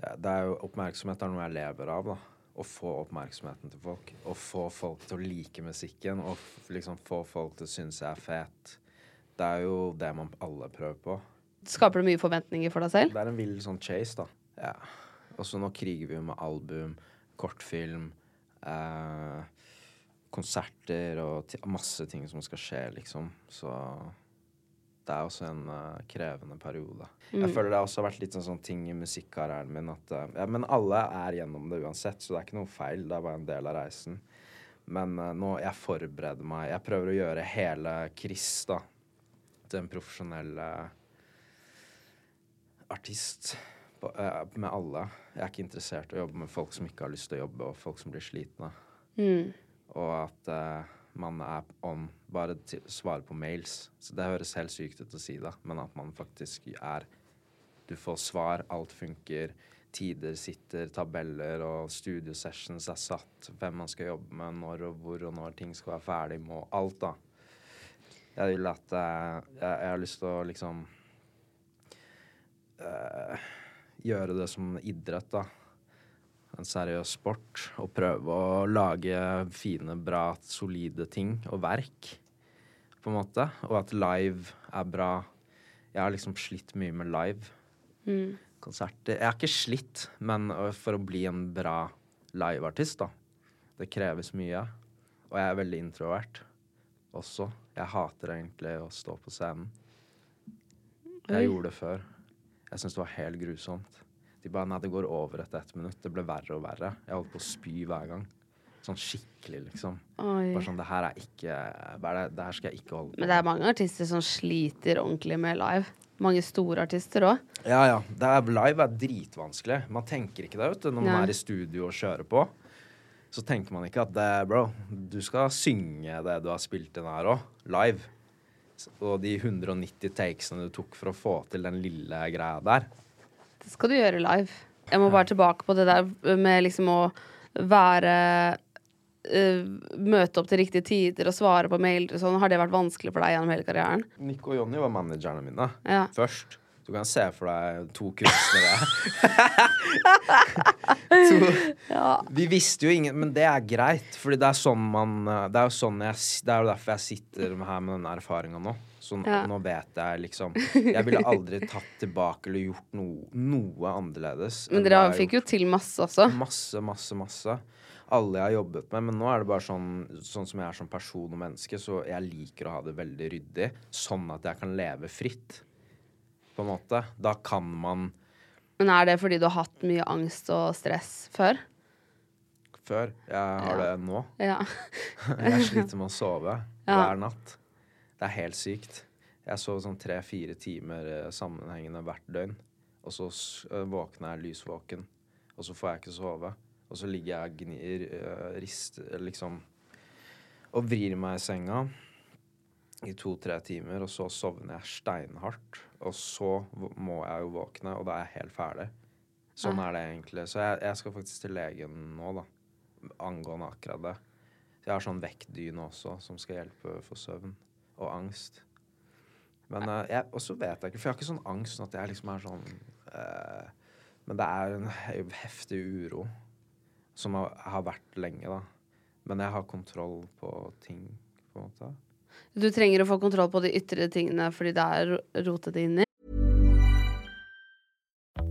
Ja, det er jo oppmerksomhet er noe jeg lever av, da. Å få oppmerksomheten til folk. Å få folk til å like musikken. Og liksom få folk til å synes jeg er fet. Det er jo det man alle prøver på. Skaper det mye forventninger for deg selv? Det er en vill sånn chase, da. Ja. Og så nå kriger vi jo med album, kortfilm, eh, konserter og masse ting som skal skje, liksom. Så det er også en uh, krevende periode. Jeg føler det har også vært litt sånn, sånn ting i musikkarrieren min at uh, ja, Men alle er gjennom det uansett, så det er ikke noe feil. Det er bare en del av reisen. Men uh, nå jeg forbereder meg Jeg prøver å gjøre hele Chris da til en profesjonell artist på, med alle. Jeg er ikke interessert i å jobbe med folk som ikke har lyst til å jobbe, og folk som blir slitne. Mm. Og at man er on bare til svare på mails. Så det høres helt sykt ut å si det, men at man faktisk er Du får svar, alt funker. Tider sitter, tabeller og studiosessions er satt. Hvem man skal jobbe med, når og hvor og når ting skal være ferdig. Må, alt, da. Jeg vil at eh, jeg, jeg har lyst til å liksom eh, Gjøre det som idrett, da en seriøs sport og prøve å lage fine, bra, solide ting og verk, på en måte. Og at live er bra. Jeg har liksom slitt mye med live. Konserter. Jeg har ikke slitt, men for å bli en bra liveartist, da. Det kreves mye. Og jeg er veldig introvert også. Jeg hater egentlig å stå på scenen. Oi. Jeg gjorde det før. Jeg syns det var helt grusomt. De bare Nei, det går over etter ett minutt. Det ble verre og verre. Jeg holdt på å spy hver gang. Sånn skikkelig, liksom. Oi. Bare sånn Det her er ikke det, det her skal jeg ikke holde på Men det er mange artister som sliter ordentlig med live. Mange store artister òg. Ja, ja. Det er, live er dritvanskelig. Man tenker ikke det vet du, når man ja. er i studio og kjører på. Så tenker man ikke at det, bro, du skal synge det du har spilt inn her òg, live. Og de 190 takesene du tok for å få til den lille greia der. Dette skal du gjøre live. Jeg må bare tilbake på det der med liksom å være eh, Møte opp til riktige tider og svare på mailer og sånn. Har det vært vanskelig for deg gjennom hele karrieren? Nico og Jonny var managerne mine Ja. først. Du kan se for deg to kunstnere. to. [laughs] Vi visste jo ingen Men det er greit, Fordi det er sånn man Det er jo sånn jeg Det er jo derfor jeg sitter her med denne erfaringa nå. Så n- Ja. nå vet jeg liksom [laughs] Jeg ville aldri tatt tilbake eller gjort noe, noe annerledes. Men dere det jeg har fikk jo til masse også. Masse, masse, masse. Alle jeg har jobbet med. Men nå er det bare sånn, sånn som jeg er som person og menneske, så jeg liker å ha det veldig ryddig. Sånn at jeg kan leve fritt. På en måte. Da kan man Men er det fordi du har hatt mye angst og stress før? Før. Jeg har det nå. Ja. [laughs] Jeg sliter [laughs] med å sove Ja. hver natt. Det er helt sykt. Jeg sover sånn tre-fire timer eh, sammenhengende hvert døgn. Og så eh, våkner jeg lysvåken, og så får jeg ikke sove. Og så ligger jeg og gnir, eh, rister liksom Og vrir meg i senga i to-tre timer, og så sovner jeg steinhardt. Og så må jeg jo våkne, og da er jeg helt ferdig. Sånn er det egentlig. Så jeg, jeg skal faktisk til legen nå, da. Angående akkurat det. Jeg har sånn vektdyne også, som skal hjelpe for søvn og angst. Men uh, jeg, Og så vet jeg ikke, for jeg har ikke sånn angst sånn at jeg liksom er sånn uh, Men det er en heftig uro som har, har vært lenge, da. Men jeg har kontroll på ting, på en måte. Du trenger å få kontroll på de ytre tingene fordi det er ro- rotet inni.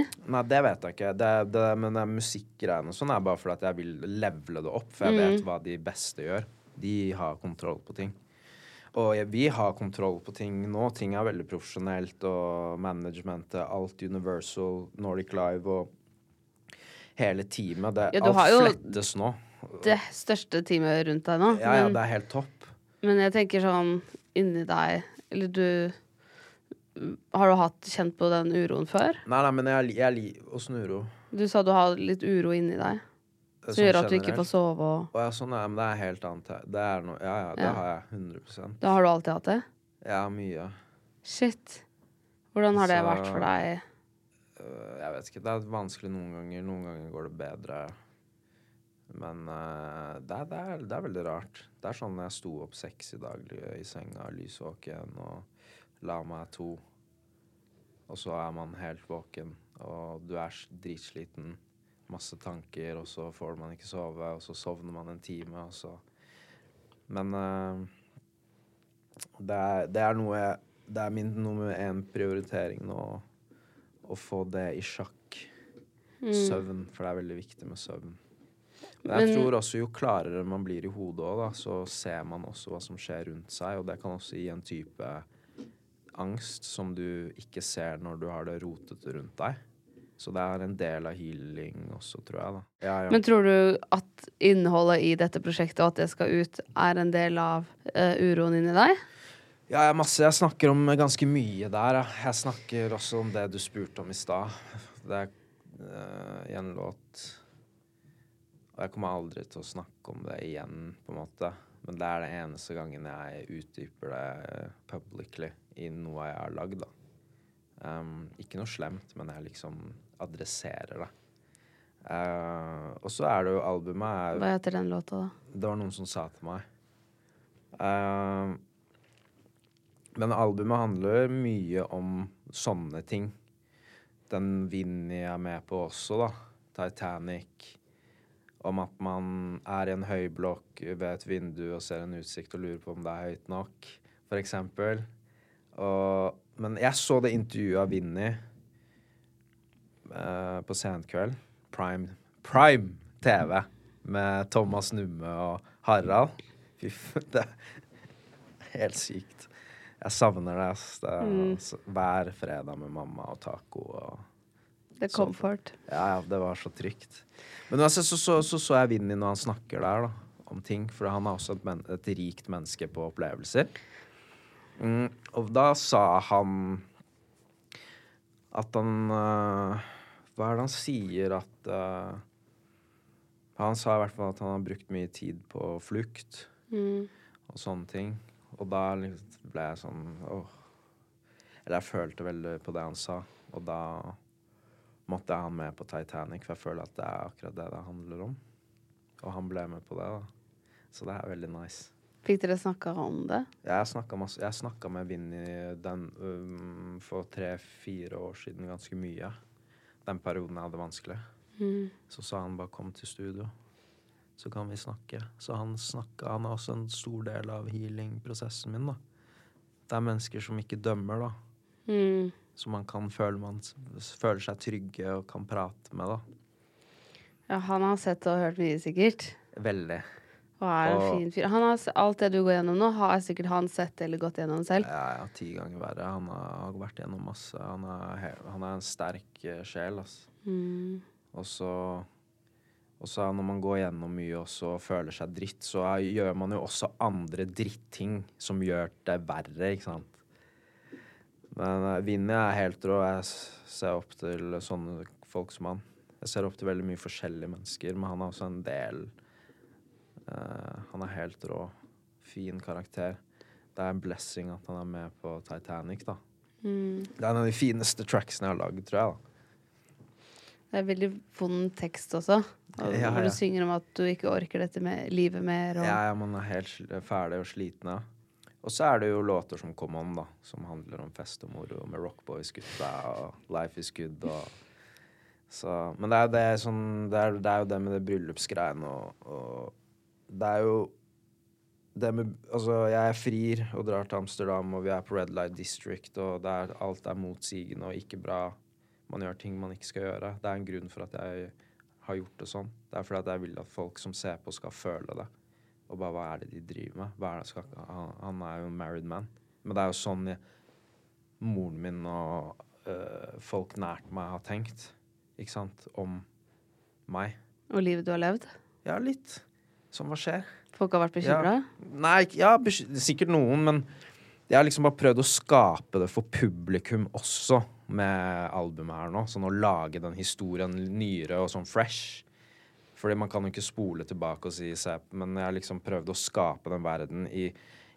Nei, det vet jeg ikke. Det, det, men det musikkgreiene og sånn er bare fordi at jeg vil levele det opp. For jeg vet hva de beste gjør. De har kontroll på ting. Og vi har kontroll på ting nå. Ting er veldig profesjonelt, og managementet, alt Universal, Nordic Live og hele teamet. Det, Ja, du alt flettes nå. Det største teamet rundt deg nå. Ja, ja, det er helt topp. men jeg tenker sånn inni deg Eller du Har du hatt kjent på den uroen før? Nei, nei, men jeg, jeg Åssen uro? Du sa du har litt uro inni deg. Som Sånn gjør at du ikke får sove og ja, sånn ja, det. Men det er helt annet. Det er noe Ja, ja, det Ja. har jeg. 100% Da har du alltid hatt det? Ja, mye. Shit. Hvordan har det Så- vært for deg? Øh, Jeg vet ikke. Det er vanskelig noen ganger. Noen ganger går det bedre. Men øh, det, er, det, er, det er veldig rart. Det er sånn jeg sto opp seks i dag i senga, lysvåken, og la meg to. Og så er man helt våken, og du er dritsliten. Masse tanker, og så får man ikke sove, og så sovner man en time, og så Men uh, det, er, det er noe jeg Det er min nummer én prioritering nå å få det i sjakk. Søvn, for det er veldig viktig med søvn. Men jeg Men- tror også jo klarere man blir i hodet òg, da, så ser man også hva som skjer rundt seg, og det kan også gi en type angst som du ikke ser når du har det rotete rundt deg. Så det er en del av healing også, tror jeg. da. Ja, ja. Men tror du at innholdet i dette prosjektet, og at det skal ut, er en del av uh, uroen inni deg? Ja, jeg, masse, jeg snakker om ganske mye der. Ja. Jeg snakker også om det du spurte om i stad. Det er uh, en låt Og jeg kommer aldri til å snakke om det igjen, på en måte. Men det er det eneste gangen jeg utdyper det publicly i noe jeg har lagd. Um, ikke noe slemt, men jeg liksom adresserer det. Uh, og så er det jo albumet er, Hva heter den låta, da? det var noen som sa til meg. Uh, men albumet handler mye om sånne ting. Den vinner er med på også, da. Titanic. Om at man er i en høyblokk ved et vindu og ser en utsikt og lurer på om det er høyt nok, eksempel. Og, men jeg så det intervjuet av Vinni eh, på Senkveld. Prime, Prime TV med Thomas Numme og Harald. Fy faen, [laughs] Det er helt sykt. Jeg savner det. ass. det er, Mm. hver fredag med mamma og taco. og Det kom Så- ja, ja, det var så trygt. Men altså, så så, så, så jeg Vinni når han snakker der, da, om ting. For han er også et, men et rikt menneske på opplevelser. Mm, og da sa han at han uh, Hva er det han sier at uh, Han sa i hvert fall at han har brukt mye tid på flukt Mm. og sånne ting. Og da liksom ble jeg sånn åh. Eller jeg følte veldig på det han sa, og da måtte han med på Titanic, for jeg føler at det er akkurat det det handler om. Og han ble med på det, da. Så det er veldig nice. Fikk dere snakka om det? Jeg snakka masse- jeg snakka med Vinni den um, for tre-fire år siden ganske mye. Den perioden jeg hadde vanskelig. Mm. Så sa han bare 'kom til studio', så kan vi snakke. Så han snakka Han er også en stor del av healing-prosessen min, da. Det er mennesker som ikke dømmer, da. Mm. Som man kan føle man føler seg trygge og kan prate med, da. Ja, han har sett og hørt mye, sikkert. Veldig. Og er en Og- fin fyr. Han har, alt det du går gjennom nå, har sikkert han sett eller gått gjennom selv. Ja, ja, ti ganger verre. Han har vært gjennom masse. Han er, han er en sterk eh, sjel, altså. Mm. Og så og så når man går gjennom mye og føler seg dritt, så gjør man jo også andre dritting som gjør det verre, ikke sant. Men uh, Vinni er helt rå. Jeg ser opp til sånne folk som han. Jeg ser opp til veldig mye forskjellige mennesker, men han er også en del uh, Han er helt rå. Fin karakter. Det er en blessing at han er med på Titanic, da. Mm. Det er en av de fineste tracksene jeg har lagd, tror jeg. da. Det er veldig vond tekst også. Og Ja, Hvor ja. du synger om at du ikke orker dette med livet mer. Og, Ja, ja, man er helt ferdig og sliten. Ja. Og så er det jo låter som Come On, da, som handler om fest og moro med Rockboys-gutta og Life Is Good og så, Men det er, det, sånn, det, er, det er jo det med det bryllupsgreiene og, og Det er jo det med Altså, jeg frir og drar til Amsterdam, og vi er på Red Light District, og er, alt er motsigende og ikke bra. Man gjør ting man ikke skal gjøre. Det er en grunn for at jeg har gjort det sånn. Det er fordi at jeg vil at folk som ser på, skal føle det. Og bare hva er det de driver med? Er det skal, han, han er jo en married man. Men det er jo sånn jeg, moren min og øh, folk nært meg har tenkt. Ikke sant? Om meg. og livet du har levd. Ja, litt. Som hva skjer? Folk har vært bekymra. Nei, ja, sikkert noen, men jeg har liksom bare prøvd å skape det for publikum også med albumet her nå. Sånn å lage den historien nyere og sånn fresh. Fordi man kan jo ikke spole tilbake og si Zap, Men jeg har liksom prøvd å skape den verden i,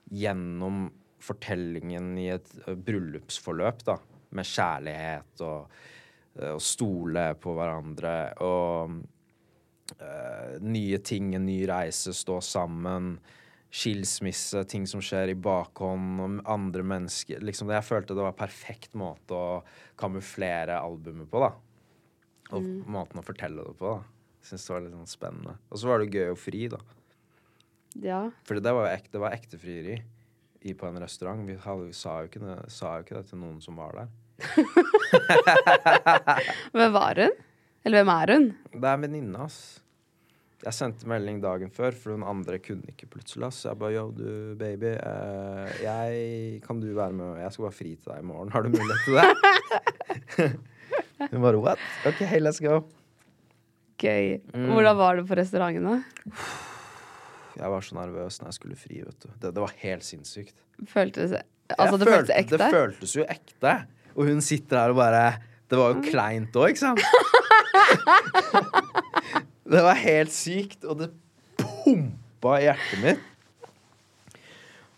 gjennom fortellingen i et bryllupsforløp, da. Med kjærlighet og å stole på hverandre og eh, nye ting, en ny reise, stå sammen, skilsmisse, ting som skjer i bakhånd, om andre mennesker liksom det, Jeg følte det var perfekt måte å kamuflere albumet på, da. Og måten å fortelle det på, da. Syns det var litt sånn spennende. Og så var det gøy å fri, da. Ja. For det var jo ekte, det var ekte frieri i, på en restaurant. Vi, hadde, vi sa, jo ikke sa jo ikke det til noen som var der. [laughs] Hvem var hun? Eller hvem er hun? Det er en venninne, ass. Jeg sendte melding dagen før, for hun andre kunne ikke plutselig. ass. Jeg bare yo, du baby, uh, jeg, kan du være med? Jeg skal bare fri til deg i morgen. Har du mulighet til det? [laughs] [laughs] Hun bare what? OK, let's go. Gøy. Mm. Hvordan var det på restauranten, da? Jeg var så nervøs når jeg skulle fri, vet du. Det, det var helt sinnssykt. Føltes Altså, det følte- ekte? Det føltes jo ekte. Og hun sitter her og bare Det var jo kleint òg, ikke sant? [laughs] det var helt sykt, og det pumpa i hjertet mitt.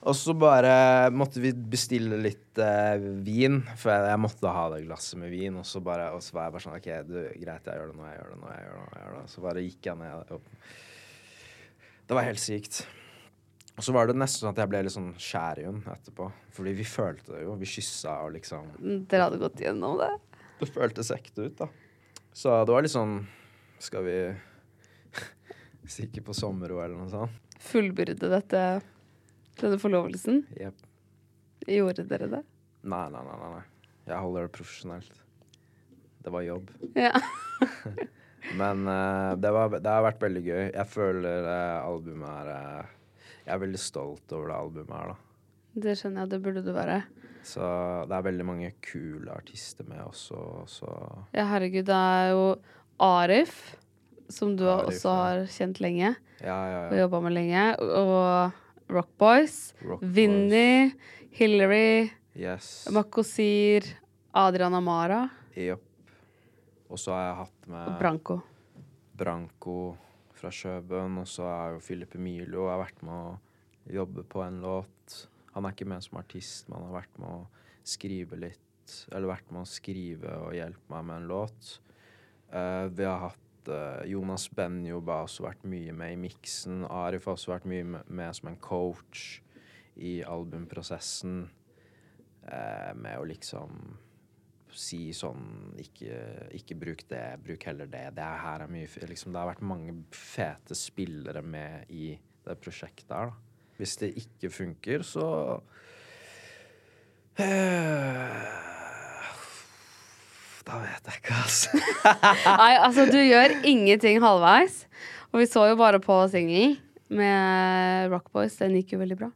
Og så bare måtte vi bestille litt eh, vin, for jeg, jeg måtte ha det glasset med vin. Og så, bare, og så var jeg bare sånn OK, du, greit, jeg gjør det nå, jeg gjør det nå. jeg gjør det nå, jeg gjør det. Så bare gikk jeg ned. Og det var helt sykt. Og så var det nesten sånn at jeg ble litt sånn skjær i henne etterpå. Fordi vi følte det jo. Vi kyssa og liksom Dere hadde gått gjennom det? Det føltes ekte ut, da. Så det var litt sånn Skal vi [laughs] stikke på sommerro, eller noe sånt? Fullbyrde dette denne forlovelsen? Yep. Gjorde dere det? Nei, nei, nei, nei. Jeg holder det profesjonelt. Det var jobb. Ja. [laughs] Men uh, det, var, det har vært veldig gøy. Jeg føler uh, albumet er uh, Jeg er veldig stolt over det albumet her, da. Det skjønner jeg, det burde du være. Så det er veldig mange kule artister med også, så Ja, herregud, det er jo Arif, som du Arif, også har kjent lenge Ja, ja, og ja. jobba med lenge. Og Rock Boys, Rock Vinni, Hillary, Yes. Makosir, Adrian Amara Jopp. Og så har jeg hatt og med Branko. Branko fra Sjøbøen. og så er jo Philip Emilio har vært med å jobbe på en låt. Han er ikke med som artist, men han har vært med å skrive litt. Eller vært med å skrive og hjelpe meg med en låt. Uh, vi har hatt eh, Jonas Benjob har også vært mye med i miksen. Arif har også vært mye med, med som en coach i albumprosessen. Uh, med å liksom si sånn ikke, ikke bruk det, bruk heller det. Det er, her er mye liksom, Det har vært mange fete spillere med i det prosjektet her, da. Hvis det ikke funker, så eh, Da vet jeg ikke, altså. [laughs] Nei, altså, du gjør ingenting halvveis. Og vi så jo bare på singelen med Rock Boys. Den gikk jo veldig bra.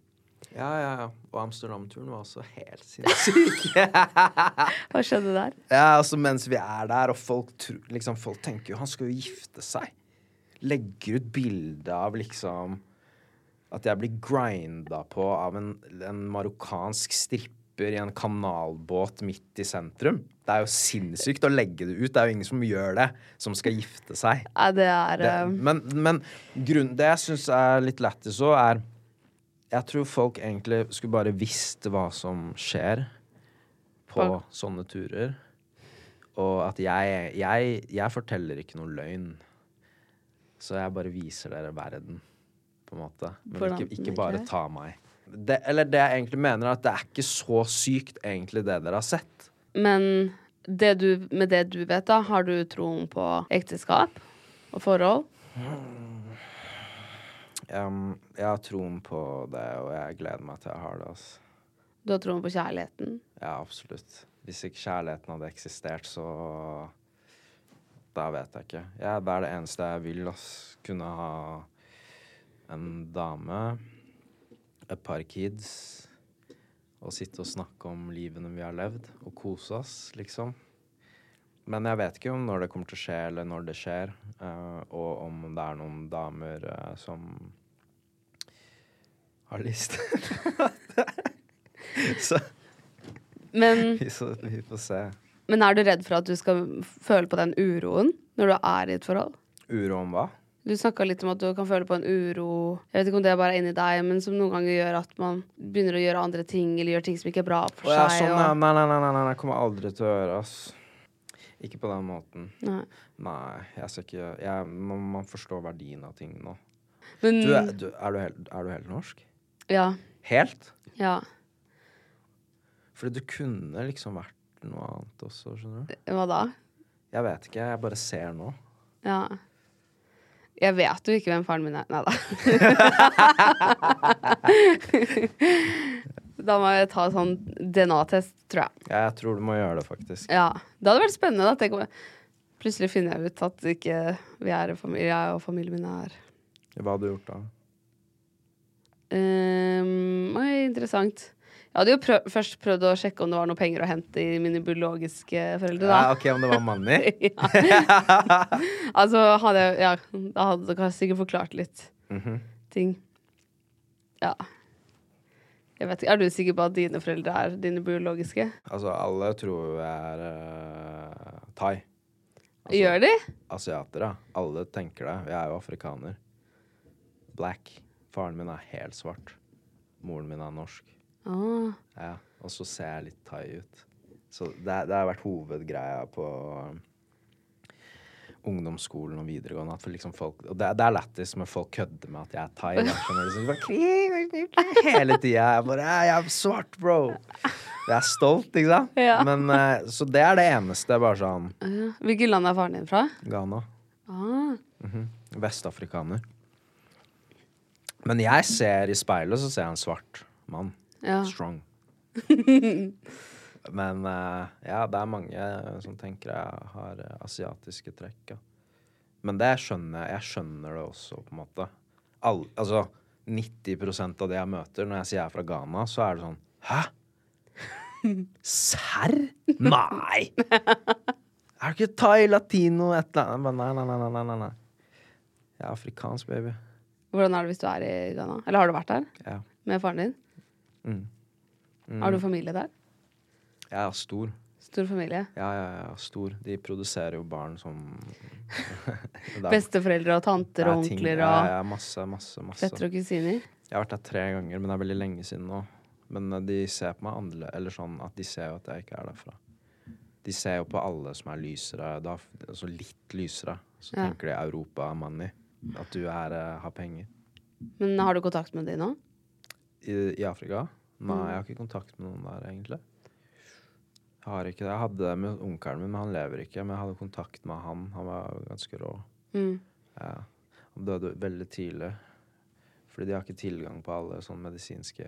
Ja, ja, ja. Og Amsterdam-turen var også helt sinnssyk. [laughs] [laughs] Hva skjedde der? Ja, altså mens vi er der, og folk, liksom, folk tenker jo han skal jo gifte seg. Legger ut bilde av liksom At jeg blir grinda på av en, en marokkansk stripper i en kanalbåt midt i sentrum. Det er jo sinnssykt å legge det ut. Det er jo ingen som gjør det, som skal gifte seg. Ja, det er Det, eh, men men grunnen, det jeg syns er litt lættis òg, er Jeg tror folk egentlig skulle bare visst hva som skjer på Hva? sånne turer. Og at jeg, jeg Jeg forteller ikke noe løgn. Så jeg bare viser dere verden, på en måte. Men Hvordan ikke, ikke bare ta meg. Det, eller det jeg egentlig mener, er at det er ikke så sykt, egentlig, det dere har sett. Men det du, med det du vet, da, har du troen på ekteskap og forhold? Um, jeg har troen på det, og jeg gleder meg til jeg har det. Altså. Du har troen på kjærligheten? Ja, absolutt. Hvis ikke kjærligheten hadde eksistert, så Da vet jeg ikke. Ja, det er det eneste jeg vil. Altså. Kunne ha en dame, et par kids, og sitte og snakke om livene vi har levd, og kose oss, liksom. Men jeg vet ikke om når det kommer til å skje, eller når det skjer, uh, og om det er noen damer uh, som har lyst. [laughs] så Men, [laughs] vi, så, vi får se. men er du redd for at du skal føle på den uroen når du er i et forhold? Uro om hva? Du snakka litt om at du kan føle på en uro Jeg vet ikke om det er bare inni deg, men som noen ganger gjør at man begynner å gjøre andre ting, eller gjør ting som ikke er bra for ja, seg. sånn, og-. Nei, nei, nei, nei, nei, jeg kommer aldri til å gjøre ass. Ikke på den måten. Nei. Nei, jeg skal ikke jeg, man, man forstår verdien av ting nå. Men Du, er, du, er, du helt, er du helt norsk? Ja. Helt? Ja. Fordi du kunne liksom vært noe annet også, skjønner du? Hva da? Jeg vet ikke, jeg bare ser nå. Ja. Jeg vet jo ikke hvem faren min er. Nei da. [laughs] da må jeg ta sånn DNA-test, tror jeg. Ja, jeg tror du må gjøre det, faktisk. Ja. Det hadde vært spennende. Da. Om jeg- plutselig finner jeg ut at ikke vi er familie, jeg og familien min er Hva hadde du gjort da? Um, oi, interessant. Jeg hadde jo prøv, først prøvd å sjekke om det var noe penger å hente i mine biologiske foreldre, da. Ja, ok, om det var money? [laughs] [laughs] Altså, hadde jeg Ja, da hadde dere sikkert forklart litt Mhm. ting. Ja. Jeg vet ikke, Er du sikker på at dine foreldre er dine biologiske? Altså, alle tror jeg er uh, thai. Altså, Gjør de? Asiatere. Alle tenker det. Jeg er jo afrikaner. Black. Faren min er helt svart. Moren min er norsk. Ah, Ja, og så ser jeg litt thai ut. Så det, det har vært hovedgreia på um, ungdomsskolen og videregående. At liksom folk, og det, det er lættis, men folk kødder med at jeg er thai. "Krig, Hele tida. Jeg bare Jeg er svart, bro. Jeg er stolt, ikke sant? [laughs] Ja. Men, eh, så det er det eneste. Bare sånn. Hvilket land er faren din fra? Ghana. Ah, Vestafrikaner. Men jeg ser i speilet, så ser jeg en svart mann. Ja. Strong. [laughs] Men uh, ja, det er mange som tenker jeg har eh, asiatiske trekk. Ja. Men det skjønner jeg. Jeg skjønner det også, på en måte. All, altså 90% av det jeg møter når jeg sier jeg er fra Ghana, så er det sånn Hæ? Serr? Nei! [laughs] Er du ikke thai, latino, et eller annet? Nei, nei, nei, nei, nei. Jeg er afrikansk, baby. Hvordan er det hvis du er i Ghana? Eller har du vært der Ja. med faren din? Mm. Har du familie der? Jeg er stor. Stor familie? Ja, ja, ja, stor. De produserer jo barn som [laughs] Besteforeldre og tanter er og onkler Ja, og ja, masse, masse, masse. fetter og kusiner? Jeg har vært der tre ganger, men det er veldig lenge siden nå. Men eh, de ser på meg annerledes, eller sånn at de ser jo at jeg ikke er derfra. De ser jo på alle som er lysere, da, altså litt lysere. Så Ja. tenker de Europa money. At du er, eh, har penger. Men har du kontakt med de nå? I, I Afrika? Nei, Mm. jeg har ikke kontakt med noen der, egentlig. Jeg har ikke det. Jeg hadde det med onkelen min, men han lever ikke. Men jeg hadde kontakt med han. Han var ganske rå. Mm. Ja. Han døde veldig tidlig. Fordi de har ikke tilgang på alle sånne medisinske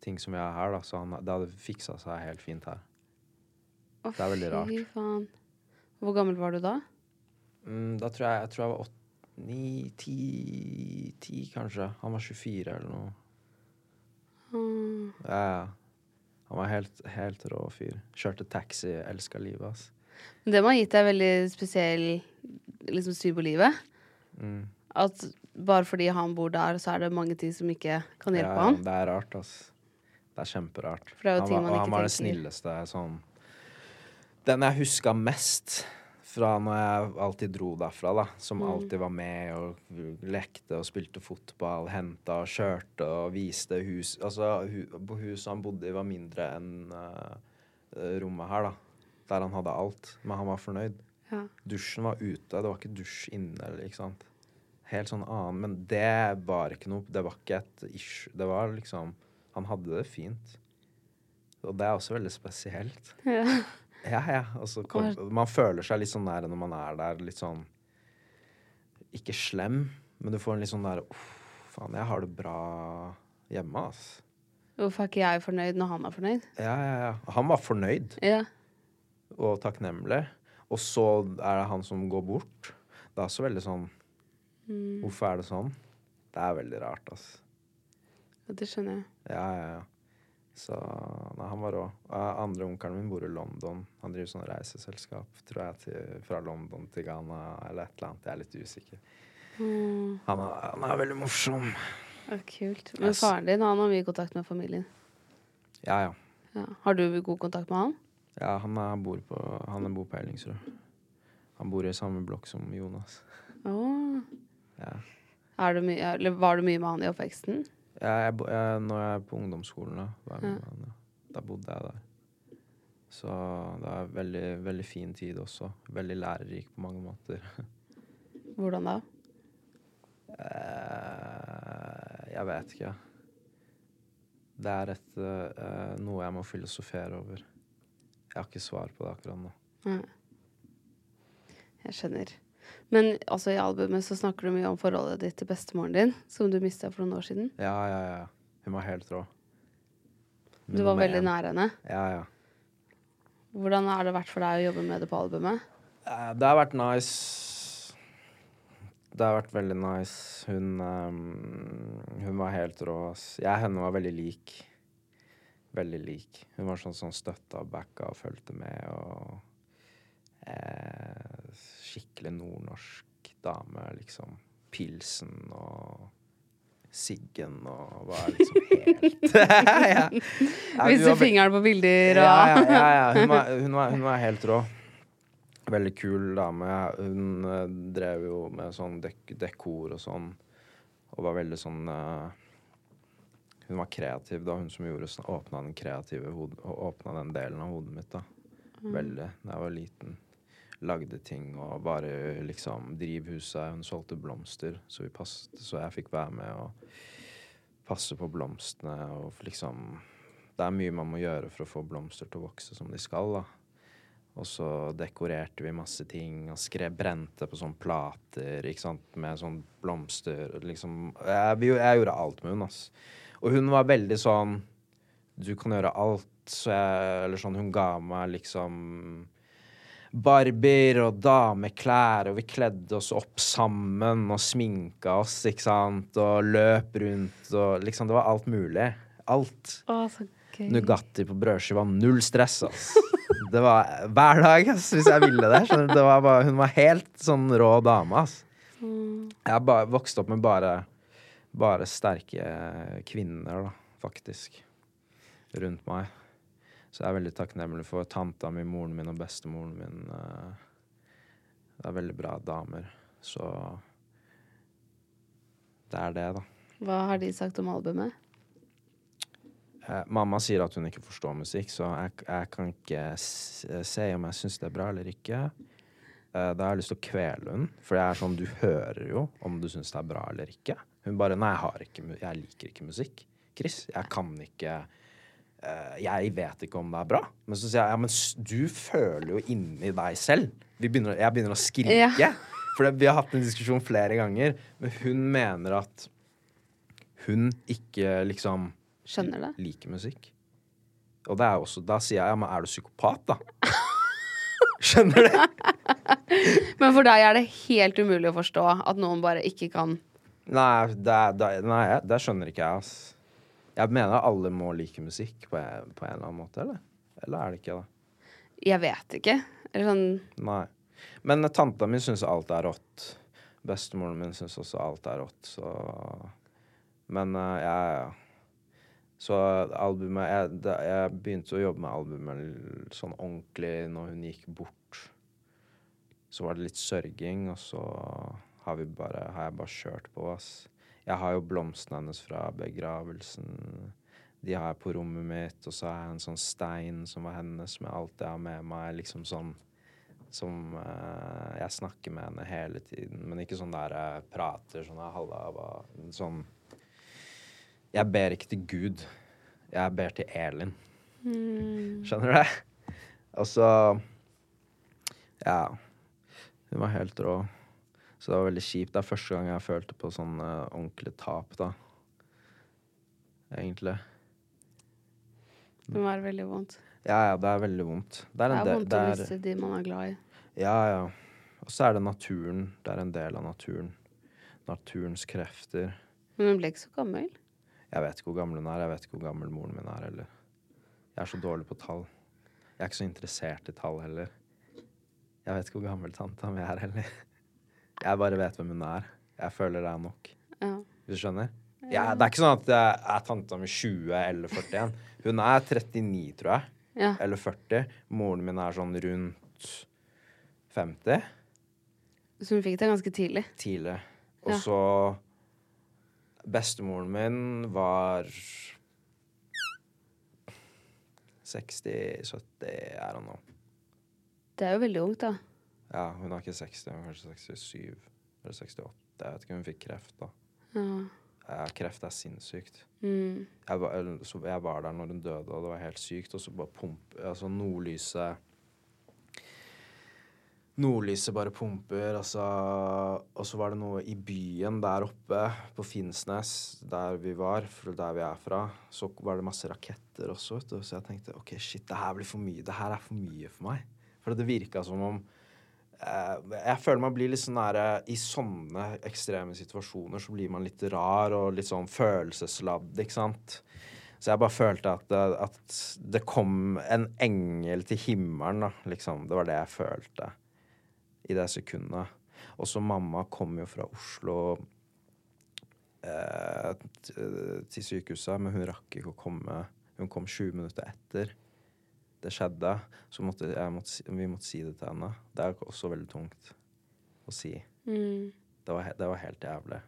ting som vi har her. Da. Så han, det hadde fiksa seg helt fint her. Å, Det er veldig rart. Fy faen. Hvor gammel var du da? Mm, da tror jeg, jeg tror jeg var åtte, ni, ti, ti kanskje. Han var 24 eller noe. Mm. Ja. Han var helt, helt rå fyr. Kjørte taxi, elska livet ass. Men Det må ha gitt deg veldig spesiell liksom, syn på livet. Mm. At bare fordi han bor der, så er det mange ting som ikke kan hjelpe ja, han. Det er rart, ass. Det er kjemperart. Det er han var, han var det snilleste sånn Den jeg huska mest fra når jeg alltid dro derfra, da, som Mm. alltid var med og lekte og spilte fotball, henta og kjørte og viste hus Altså, hu, huset han bodde i, var mindre enn uh, rommet her, da. Der han hadde alt. Men han var fornøyd. Ja. Dusjen var ute, det var ikke dusj inne. ikke sant? Helt sånn annen. Men det var ikke noe Det var ikke et issue. Det var liksom Han hadde det fint. Og det er også veldig spesielt. Ja. Ja, ja. Altså, man føler seg litt sånn nære når man er der, litt sånn Ikke slem, men du får en litt sånn der Uff, faen, jeg har det bra hjemme, ass. Hvorfor er ikke jeg fornøyd når han er fornøyd? Ja, ja, ja. Han var fornøyd. Ja. og takknemlig. Og så er det han som går bort. Det er også veldig sånn Hvorfor er det sånn? Det er veldig rart, altså. Det skjønner jeg. Ja, ja, ja. Så nei, han var rå. Andre onkelen min bor i London. Han driver sånn reiseselskap, tror jeg, til, fra London til Ghana eller et eller annet. Jeg er litt usikker. Han, er, han er veldig morsom. Ja, kult. Men faren din han har mye kontakt med familien. Ja, ja. Ja. Har du god kontakt med han? Ja, han er, bor, på, han bor på Ellingsrud. Han bor i samme blokk som Jonas. Åh. Ja. Du mye, eller var du mye med han i oppveksten? Jeg, jeg, når jeg er på ungdomsskolen, da, med ja. da bodde jeg der. Så det er veldig, veldig fin tid også. Veldig lærerik på mange måter. [laughs] Hvordan da? Eh, jeg vet ikke. Det er et, eh, noe jeg må filosofere over. Jeg har ikke svar på det akkurat nå. Mm. Jeg skjønner. Men altså, i albumet så snakker du mye om forholdet ditt til bestemoren din, som du mista for noen år siden. Ja, ja, ja. Hun var helt rå. Du var veldig en. nær henne. Ja, ja. Hvordan har det vært for deg å jobbe med det på albumet? Det har vært nice. Det har vært veldig nice. Hun, um, hun var helt rå. Jeg og henne var veldig lik. Veldig lik. Hun var sånn som støtta og backa og fulgte med og Skikkelig nordnorsk dame, liksom. Pilsen og Siggen og var liksom [laughs] helt [laughs] ja. Ja, var fingeren på bilder og ja, ja, ja, ja. Hun, var, [laughs] hun, var, hun var helt rå. Veldig kul dame. Hun uh, drev jo med sånn dek dekor og sånn, og var veldig sånn uh, Hun var kreativ, da, hun som gjorde åpna den kreative åpna den delen av hodet mitt. da. Veldig. Da jeg var liten. Lagde ting og bare liksom Drivhuset Hun solgte blomster, så, passet, så jeg fikk være med og passe på blomstene og liksom Det er mye man må gjøre for å få blomster til å vokse som de skal, da. Og så dekorerte vi masse ting og skrev brente på sånne plater ikke sant? med sånn blomster. Liksom. Jeg, jeg gjorde alt med hun, ass. Og hun var veldig sånn Du kan gjøre alt. Så jeg, eller sånn, hun ga meg liksom Barbier og dameklær, og vi kledde oss opp sammen og sminka oss, ikke sant, og løp rundt og liksom Det var alt mulig. Alt. Å, så gøy. Nugatti på brødskiva. Null stress, ass. Det var hver dag, ass, hvis jeg ville det. Det var bare, hun var helt sånn rå dame, ass. Jeg ba, vokste opp med bare, bare sterke kvinner, da, faktisk, rundt meg. Så jeg er veldig takknemlig for tanta mi, moren min og bestemoren min. eh, Det er veldig bra damer. Så det er det, da. Hva har de sagt om albumet? Eh, mamma sier at hun ikke forstår musikk, så jeg, jeg kan ikke se om jeg syns det er bra eller ikke. Eh, da har jeg lyst til å kvele hun, for det er sånn du hører jo om du syns det er bra eller ikke. Hun bare Nei, jeg, har ikke, jeg liker ikke musikk. Chris, jeg kan ikke Jeg vet ikke om det er bra. Men så sier jeg ja, men du føler jo inni deg selv. Vi begynner, jeg begynner å skrike. Ja. [laughs] For det, vi har hatt en diskusjon flere ganger, men hun mener at hun ikke liksom Skjønner det. liker musikk. Og det er også, da sier jeg ja, men er du psykopat, da? [laughs] Skjønner du? [laughs] Men for deg er det helt umulig å forstå at noen bare ikke kan Nei, det, det, nei, det skjønner ikke jeg, ass. Jeg mener alle må like musikk på på en eller annen måte, eller? Eller er det ikke det? Jeg vet ikke. Eller sånn Nei. Men tanta mi syns alt er rått. Bestemoren min syns også alt er rått, så Men uh, jeg Så albumet jeg, det, jeg begynte å jobbe med albumet sånn ordentlig når hun gikk bort. Så var det litt sørging, og så har, vi bare, har jeg bare kjørt på, ass. Jeg har jo blomstene hennes fra begravelsen. De har jeg på rommet mitt, og så har jeg en sånn stein som var hennes, med alt jeg har med meg. liksom sånn som uh, Jeg snakker med henne hele tiden, men ikke sånn der jeg prater sånn «Ah, Halla, hva Sånn Jeg ber ikke til Gud. Jeg ber til Elin. Skjønner du det? Og så Ja. Hun var helt rå. Så det var veldig kjipt. Det er første gang jeg følte på sånn uh, ordentlig tap, da. Egentlig. Det må være veldig vondt. Ja, ja, det er veldig vondt. Det Det er en er del vondt det å er- miste de man er glad i. Ja, ja. Og så er det naturen. Det er en del av naturen. Naturens krefter. Men hun ble ikke så gammel. Jeg vet ikke hvor gammel hun er. Jeg vet ikke hvor gammel moren min er heller. Jeg er så dårlig på tall. Jeg er ikke så interessert i tall heller. Jeg vet ikke hvor gammel tanta mi er heller. Jeg bare vet hvem hun er. Jeg føler det er nok. Ja. Hvis du skjønner? Ja, det er ikke sånn at jeg er tanta mi 20 eller 41. Hun er 39, tror jeg. Ja. Eller 40. Moren min er sånn rundt 50. Så hun fikk det ganske tidlig. tidlig. Og Ja. så Bestemoren min var 60-70, er han nå. Det er jo veldig ungt, da. Ja, hun er ikke 60, hun er kanskje 67 eller 68. Jeg vet ikke, om hun fikk kreft, da. Ja. Ja, kreft er sinnssykt. Mm. Jeg var, så jeg var der når hun døde, og det var helt sykt. Og så bare pump... Altså, nordlyset Nordlyset bare pumper, altså Og så var det noe i byen der oppe, på Finnsnes, der vi var, for der vi er fra, så var det masse raketter også, vet du. Så jeg tenkte OK, shit, det her blir for mye. Det her er for mye for meg. For det virka som om Jeg føler man blir litt sånn nære I sånne ekstreme situasjoner så blir man litt rar og litt sånn følelsesladd, ikke sant? Så jeg bare følte at det, at det kom en engel til himmelen, da. Liksom. Det var det jeg følte i det sekundet. Også mamma kom jo fra Oslo eh, til sykehuset, men hun rakk ikke å komme. Hun kom 20 minutter etter det skjedde. Så måtte måtte, vi måtte si det til henne. Det er også veldig tungt å si. Mm. Det var, det var helt jævlig.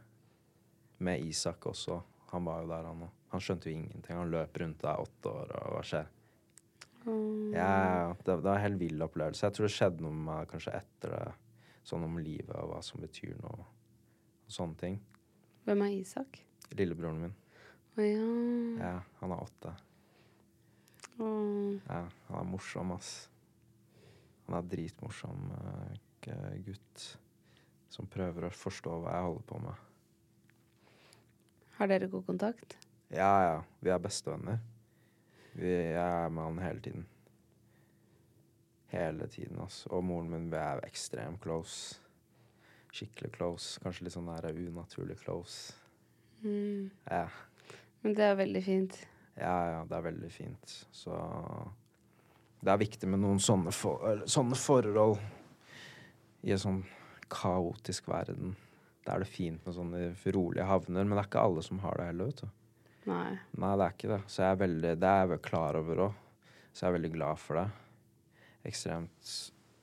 Med Isak også. Han var jo der, han òg. Han skjønte jo ingenting. Han løp rundt deg åtte år, og hva skjer? Ja, det, det var en helt vill opplevelse. Jeg tror det skjedde noe med meg kanskje etter det. Sånn om livet og hva som betyr noe. Og sånne ting. Hvem er Isak? Lillebroren min. Å ja. Ja, han er åtte. Å. Ja, han er morsom, ass. Han er dritmorsom uh, gutt som prøver å forstå hva jeg holder på med. Har dere god kontakt? Ja, ja. Vi er bestevenner. Vi, jeg er med han hele tiden. Hele tiden, ass. Og moren min, vi er ekstremt close. Skikkelig close. Kanskje litt sånn der unaturlig close. Mm. Ja. Men det er veldig fint. Ja, ja, det er veldig fint. Så det er viktig med noen sånne, for, sånne forhold i en sånn kaotisk verden. Da er det fint med sånne rolige havner, men det er ikke alle som har det heller, vet du. Nei. Nei, det er ikke det. Så jeg er veldig, det er jeg klar over òg. Så jeg er veldig glad for det. Ekstremt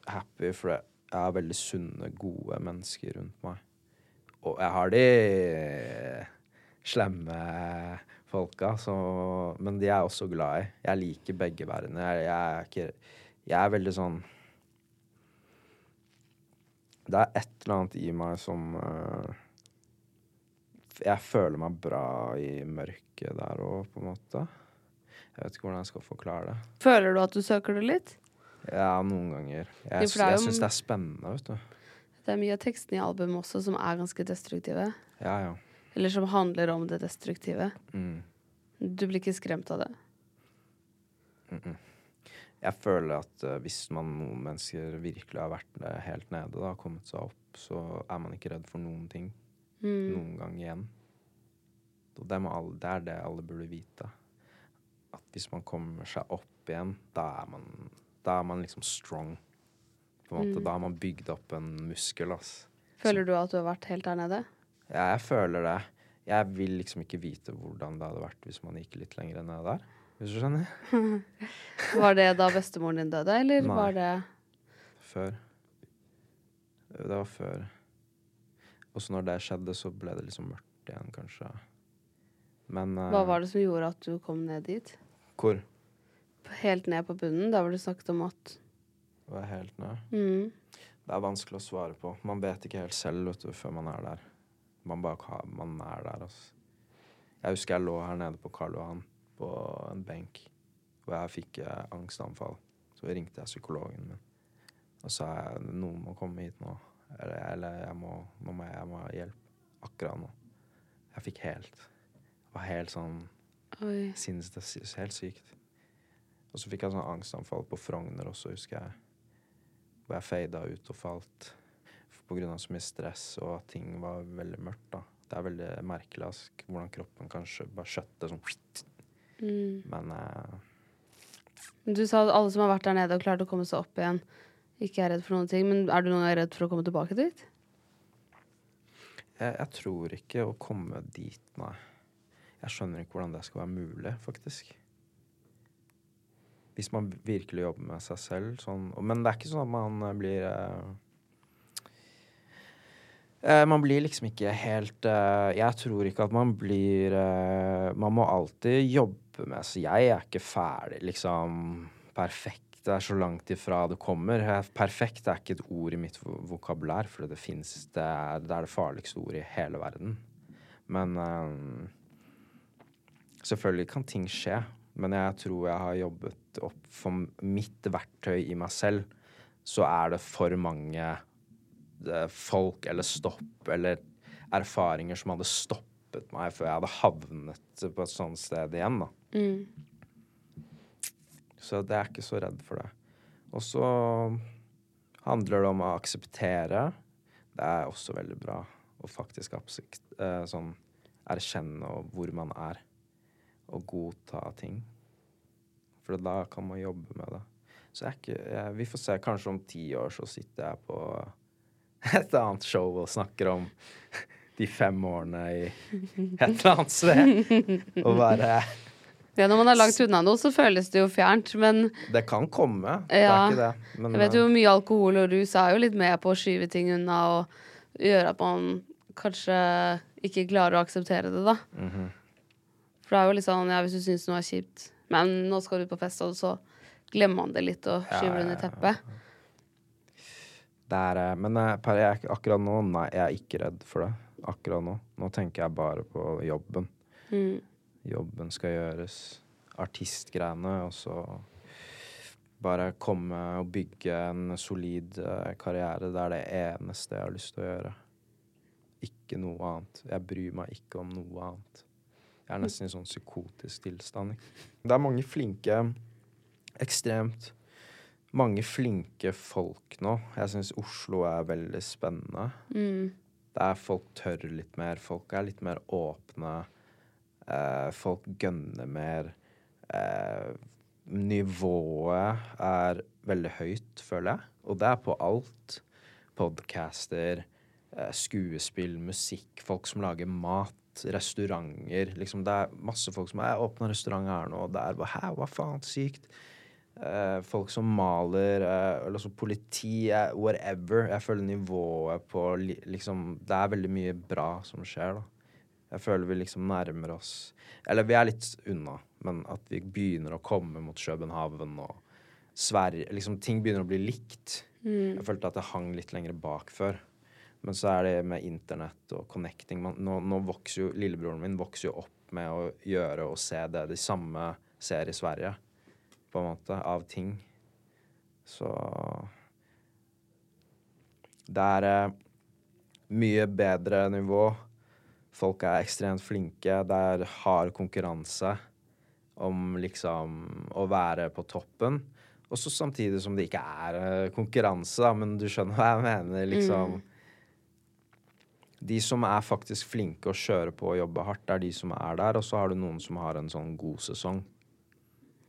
happy, for det- jeg har veldig sunne, gode mennesker rundt meg. Og jeg har de slemme folka, så Men de er jeg også glad i. Jeg liker begge værene. Jeg, jeg er ikke Jeg er veldig sånn Det er et eller annet i meg som uh, jeg føler meg bra i mørket der òg, på en måte. Jeg vet ikke hvordan jeg skal forklare det. Føler du at du søker det litt? Ja, noen ganger. Jeg, er jeg syns det er spennende, vet du. Det er mye av tekstene i albumet også som er ganske destruktive. Ja, ja. Eller som handler om det destruktive. Mm. Du blir ikke skremt av det? Mm -mm. Jeg føler at uh, hvis man noen mennesker virkelig har vært helt nede, da, kommet seg opp, så er man ikke redd for noen ting Mm. noen gang igjen. Og det, må alle, det er det alle burde vite. At hvis man kommer seg opp igjen, da er man, da er man liksom strong. På en måte. Mm. Da har man bygd opp en muskel, ass. Føler du at du har vært helt der nede? Ja, jeg føler det. Jeg vil liksom ikke vite hvordan det hadde vært hvis man gikk litt lenger ned der. Hvis du skjønner? [laughs] Var det da bestemoren din døde, eller Nei. var det Før. Det var før. Og så når det skjedde, så ble det liksom mørkt igjen, kanskje. Men uh... Hva var det som gjorde at du kom ned dit? Hvor? Helt ned på bunnen? Da var det snakket om at var helt ned. mm, Det er vanskelig å svare på. Man vet ikke helt selv vet du, før man er der. Man bare man er der, altså. Jeg husker jeg lå her nede på Karl Johan på en benk, og jeg fikk eh, angstanfall. Så ringte jeg psykologen min og sa jeg, noen må komme hit nå. Eller, eller jeg må, nå må jeg, jeg må ha hjelp akkurat nå. Jeg fikk helt Det var helt sånn Oi. helt sykt. Og så fikk jeg sånn angstanfall på Frogner også, husker jeg. Hvor jeg fada ut og falt av så mye stress og at ting var veldig mørkt. da. Det er veldig merkelig ass, hvordan kroppen kanskje bare skjøtter sånn Mm. Men eh, Du sa at alle som har vært der nede og klart å komme seg opp igjen, ikke er redd for noen ting. Men er du noen gang redd for å komme tilbake dit? jeg, jeg tror ikke å komme dit, nei. Jeg skjønner ikke hvordan det skal være mulig, faktisk. Hvis man virkelig jobber med seg selv sånn Men det er ikke sånn at man blir eh, Man blir liksom ikke helt eh, Jeg tror ikke at man blir eh, Man må alltid jobbe med Så Jeg er ikke ferdig, liksom perfekt. Er så langt ifra det kommer. Perfekt er ikke et ord i mitt vokabulær, for det fins det, det er det farligste ordet i hele verden. Men eh, Selvfølgelig kan ting skje, men jeg tror jeg har jobbet opp for mitt verktøy i meg selv. Så er det for mange eh, folk eller stopp eller erfaringer som hadde stoppet meg før jeg hadde havnet på et sånt sted igjen, da. Så jeg er ikke så redd for det. Og så handler det om å akseptere. Det er også veldig bra å faktisk absikt, eh, sånn erkjenne hvor man er. og godta ting. For da kan man jobbe med det. Så jeg er ikke jeg, Vi får se. Kanskje om ti år så sitter jeg på [laughs] et annet show og snakker om de fem årene i et eller annet sted. Og bare Ja, når man er langt unna noe, så føles det jo fjernt, men Det kan komme. Det er ikke det. Men jeg vet jo eh, mye alkohol og rus er jo litt med på å skyve ting unna og gjøre at man kanskje ikke klarer å akseptere det, da. mhm. For det er jo litt sånn, ja, hvis du syns noe er kjipt, men nå skal du på fest, og så glemmer man det litt og skyver det under teppet. Er, eh, men eh, per, jeg, er akkurat nå, nei, jeg er ikke redd for det. Akkurat nå. Nå tenker jeg bare på jobben. Mm. Jobben skal gjøres. Artistgreiene, og så bare komme og bygge en solid eh, karriere. Det er det eneste jeg har lyst til å gjøre. Ikke noe annet. Jeg bryr meg ikke om noe annet. Jeg er nesten i sånn psykotisk tilstand. Det er mange flinke Ekstremt mange flinke folk nå. Jeg syns Oslo er veldig spennende. Mm. Der folk tør litt mer. Folk er litt mer åpne. Eh, folk gønner mer. Eh, nivået er veldig høyt, føler jeg. Og det er på alt. Podcaster, eh, skuespill, musikk, folk som lager mat, restauranter. Liksom, det er masse folk som er åpna restaurant her nå, og det er bare Hæ, hva faen, sykt? Eh, folk som maler, eh, eller også politi, eh, whatever. Jeg føler nivået på li liksom Det er veldig mye bra som skjer, da. Jeg føler vi liksom nærmer oss Eller vi er litt unna, men at vi begynner å komme mot København og Sverige Liksom ting begynner å bli likt. Jeg følte at det hang litt lenger bak før. Men så er det med internett og connecting man, nå, nå vokser jo Lillebroren min vokser jo opp med å gjøre og se det de samme ser i Sverige, på en måte, av ting. Så Det er eh, mye bedre nivå. Folk er ekstremt flinke. Det er hard konkurranse om liksom å være på toppen. Og så samtidig som det ikke er eh, konkurranse, da, men du skjønner hva jeg mener. liksom De som er faktisk flinke og kjører på og jobber hardt, det er de som er der. Og så har du noen som har en sånn god sesong.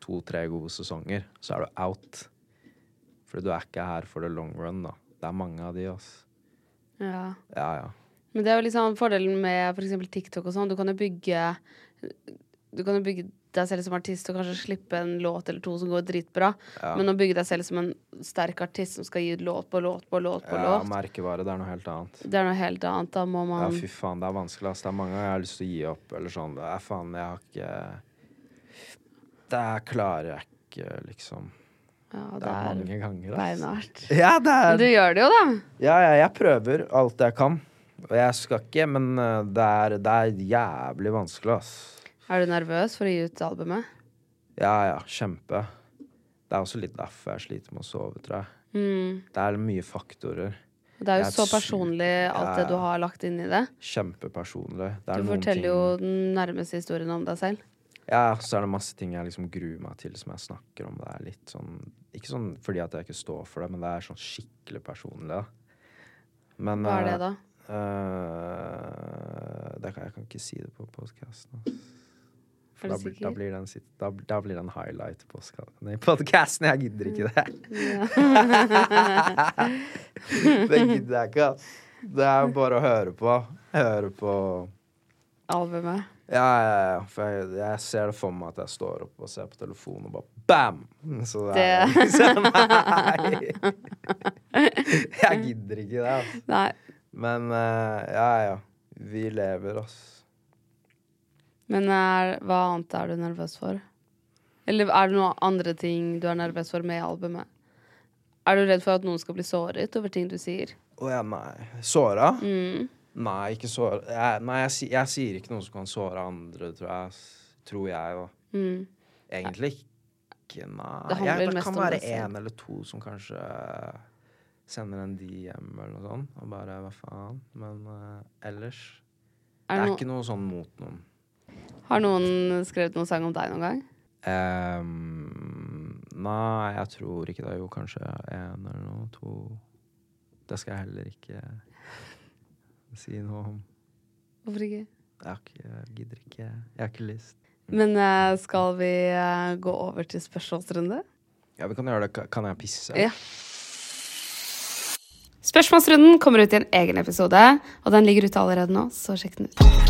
To-tre gode sesonger, så er du out. For du er ikke her for the long run, da. Det er mange av de, altså. Ja. Ja, ja. Men det er jo liksom fordelen med f.eks. TikTok og sånn. Du kan jo bygge Du kan jo bygge deg selv som artist og kanskje slippe en låt eller to som går dritbra. Ja. Men å bygge deg selv som en sterk artist som skal gi ut låt på låt på låt på ja låt, merkevare, det er noe helt annet. det er noe helt annet. Da må Ja, fy faen, det er vanskelig. ass. Det er mange ganger jeg har lyst til å gi opp. Eller sånn. Det er faen, jeg har ikke Det klarer jeg ikke, liksom. Ja, Det det er mange ganger, beinhardt. [laughs] Ja, det er du gjør det jo, da. Ja, ja, jeg prøver alt jeg kan. Og jeg skal ikke, men uh, det er, det er jævlig vanskelig, ass. Er du nervøs for å gi ut albumet? Ja, ja, kjempe. Det er også litt derfor jeg sliter med å sove, tror jeg. Mm. Det er mye faktorer. Det er jo så personlig, alt det du har lagt inn i det. Kjempepersonlig. Det Du forteller ting- jo den nærmeste historien om deg selv. Ja, så er det masse ting jeg liksom gruer meg til som jeg snakker om. Det er litt sånn Ikke sånn fordi at jeg ikke står for det, men det er sånn skikkelig personlig. da. Men Hva er det, eh, da? Uh, det kan, jeg kan ikke si det på podkasten. Er Da, da, blir det en, da, da blir den highlight på podkasten. Jeg gidder ikke det. [laughs] det gidder jeg ikke, ass. Det er bare å høre på. Høre på Albumet. ja, ja, ja. For jeg, jeg ser det for meg at jeg står opp og ser på telefonen og bare bam! Så det er Det- liksom [laughs] Nei. Jeg gidder ikke det. Altså. Nei. Men uh, ja, ja. Vi lever, altså. Men er, hva annet er du nervøs for? Eller er det noen andre ting du er nervøs for med albumet? Er du redd for at noen skal bli såret over ting du sier? Å ja, nei. Såra? Mm. Nei, ikke såre Jeg, nei, jeg, jeg, jeg sier ikke noe som kan såre andre, tror jeg. Tror jeg, da. Mm. Egentlig ikke, nei. Det Jeg, det kan være én eller to som kanskje sender en DM eller noe sånt, og bare hva faen. Men uh, ellers Er Det er no ikke noe sånn mot noen. har noen skrevet noen sang om deg noen gang? Um, nei, jeg tror ikke det. Jo, kanskje én eller noe. To. Det skal jeg heller ikke si noe om. Hvorfor ikke? Jeg, jeg gidder ikke. Jeg har ikke lyst. Men eh, skal vi eh, gå over til spørsmålsrunde? Ja, vi kan gjøre det. Kan jeg pisse? Ja. Spørsmålsrunden kommer ut i en egen episode, og den ligger ute allerede nå, så sjekk den ut.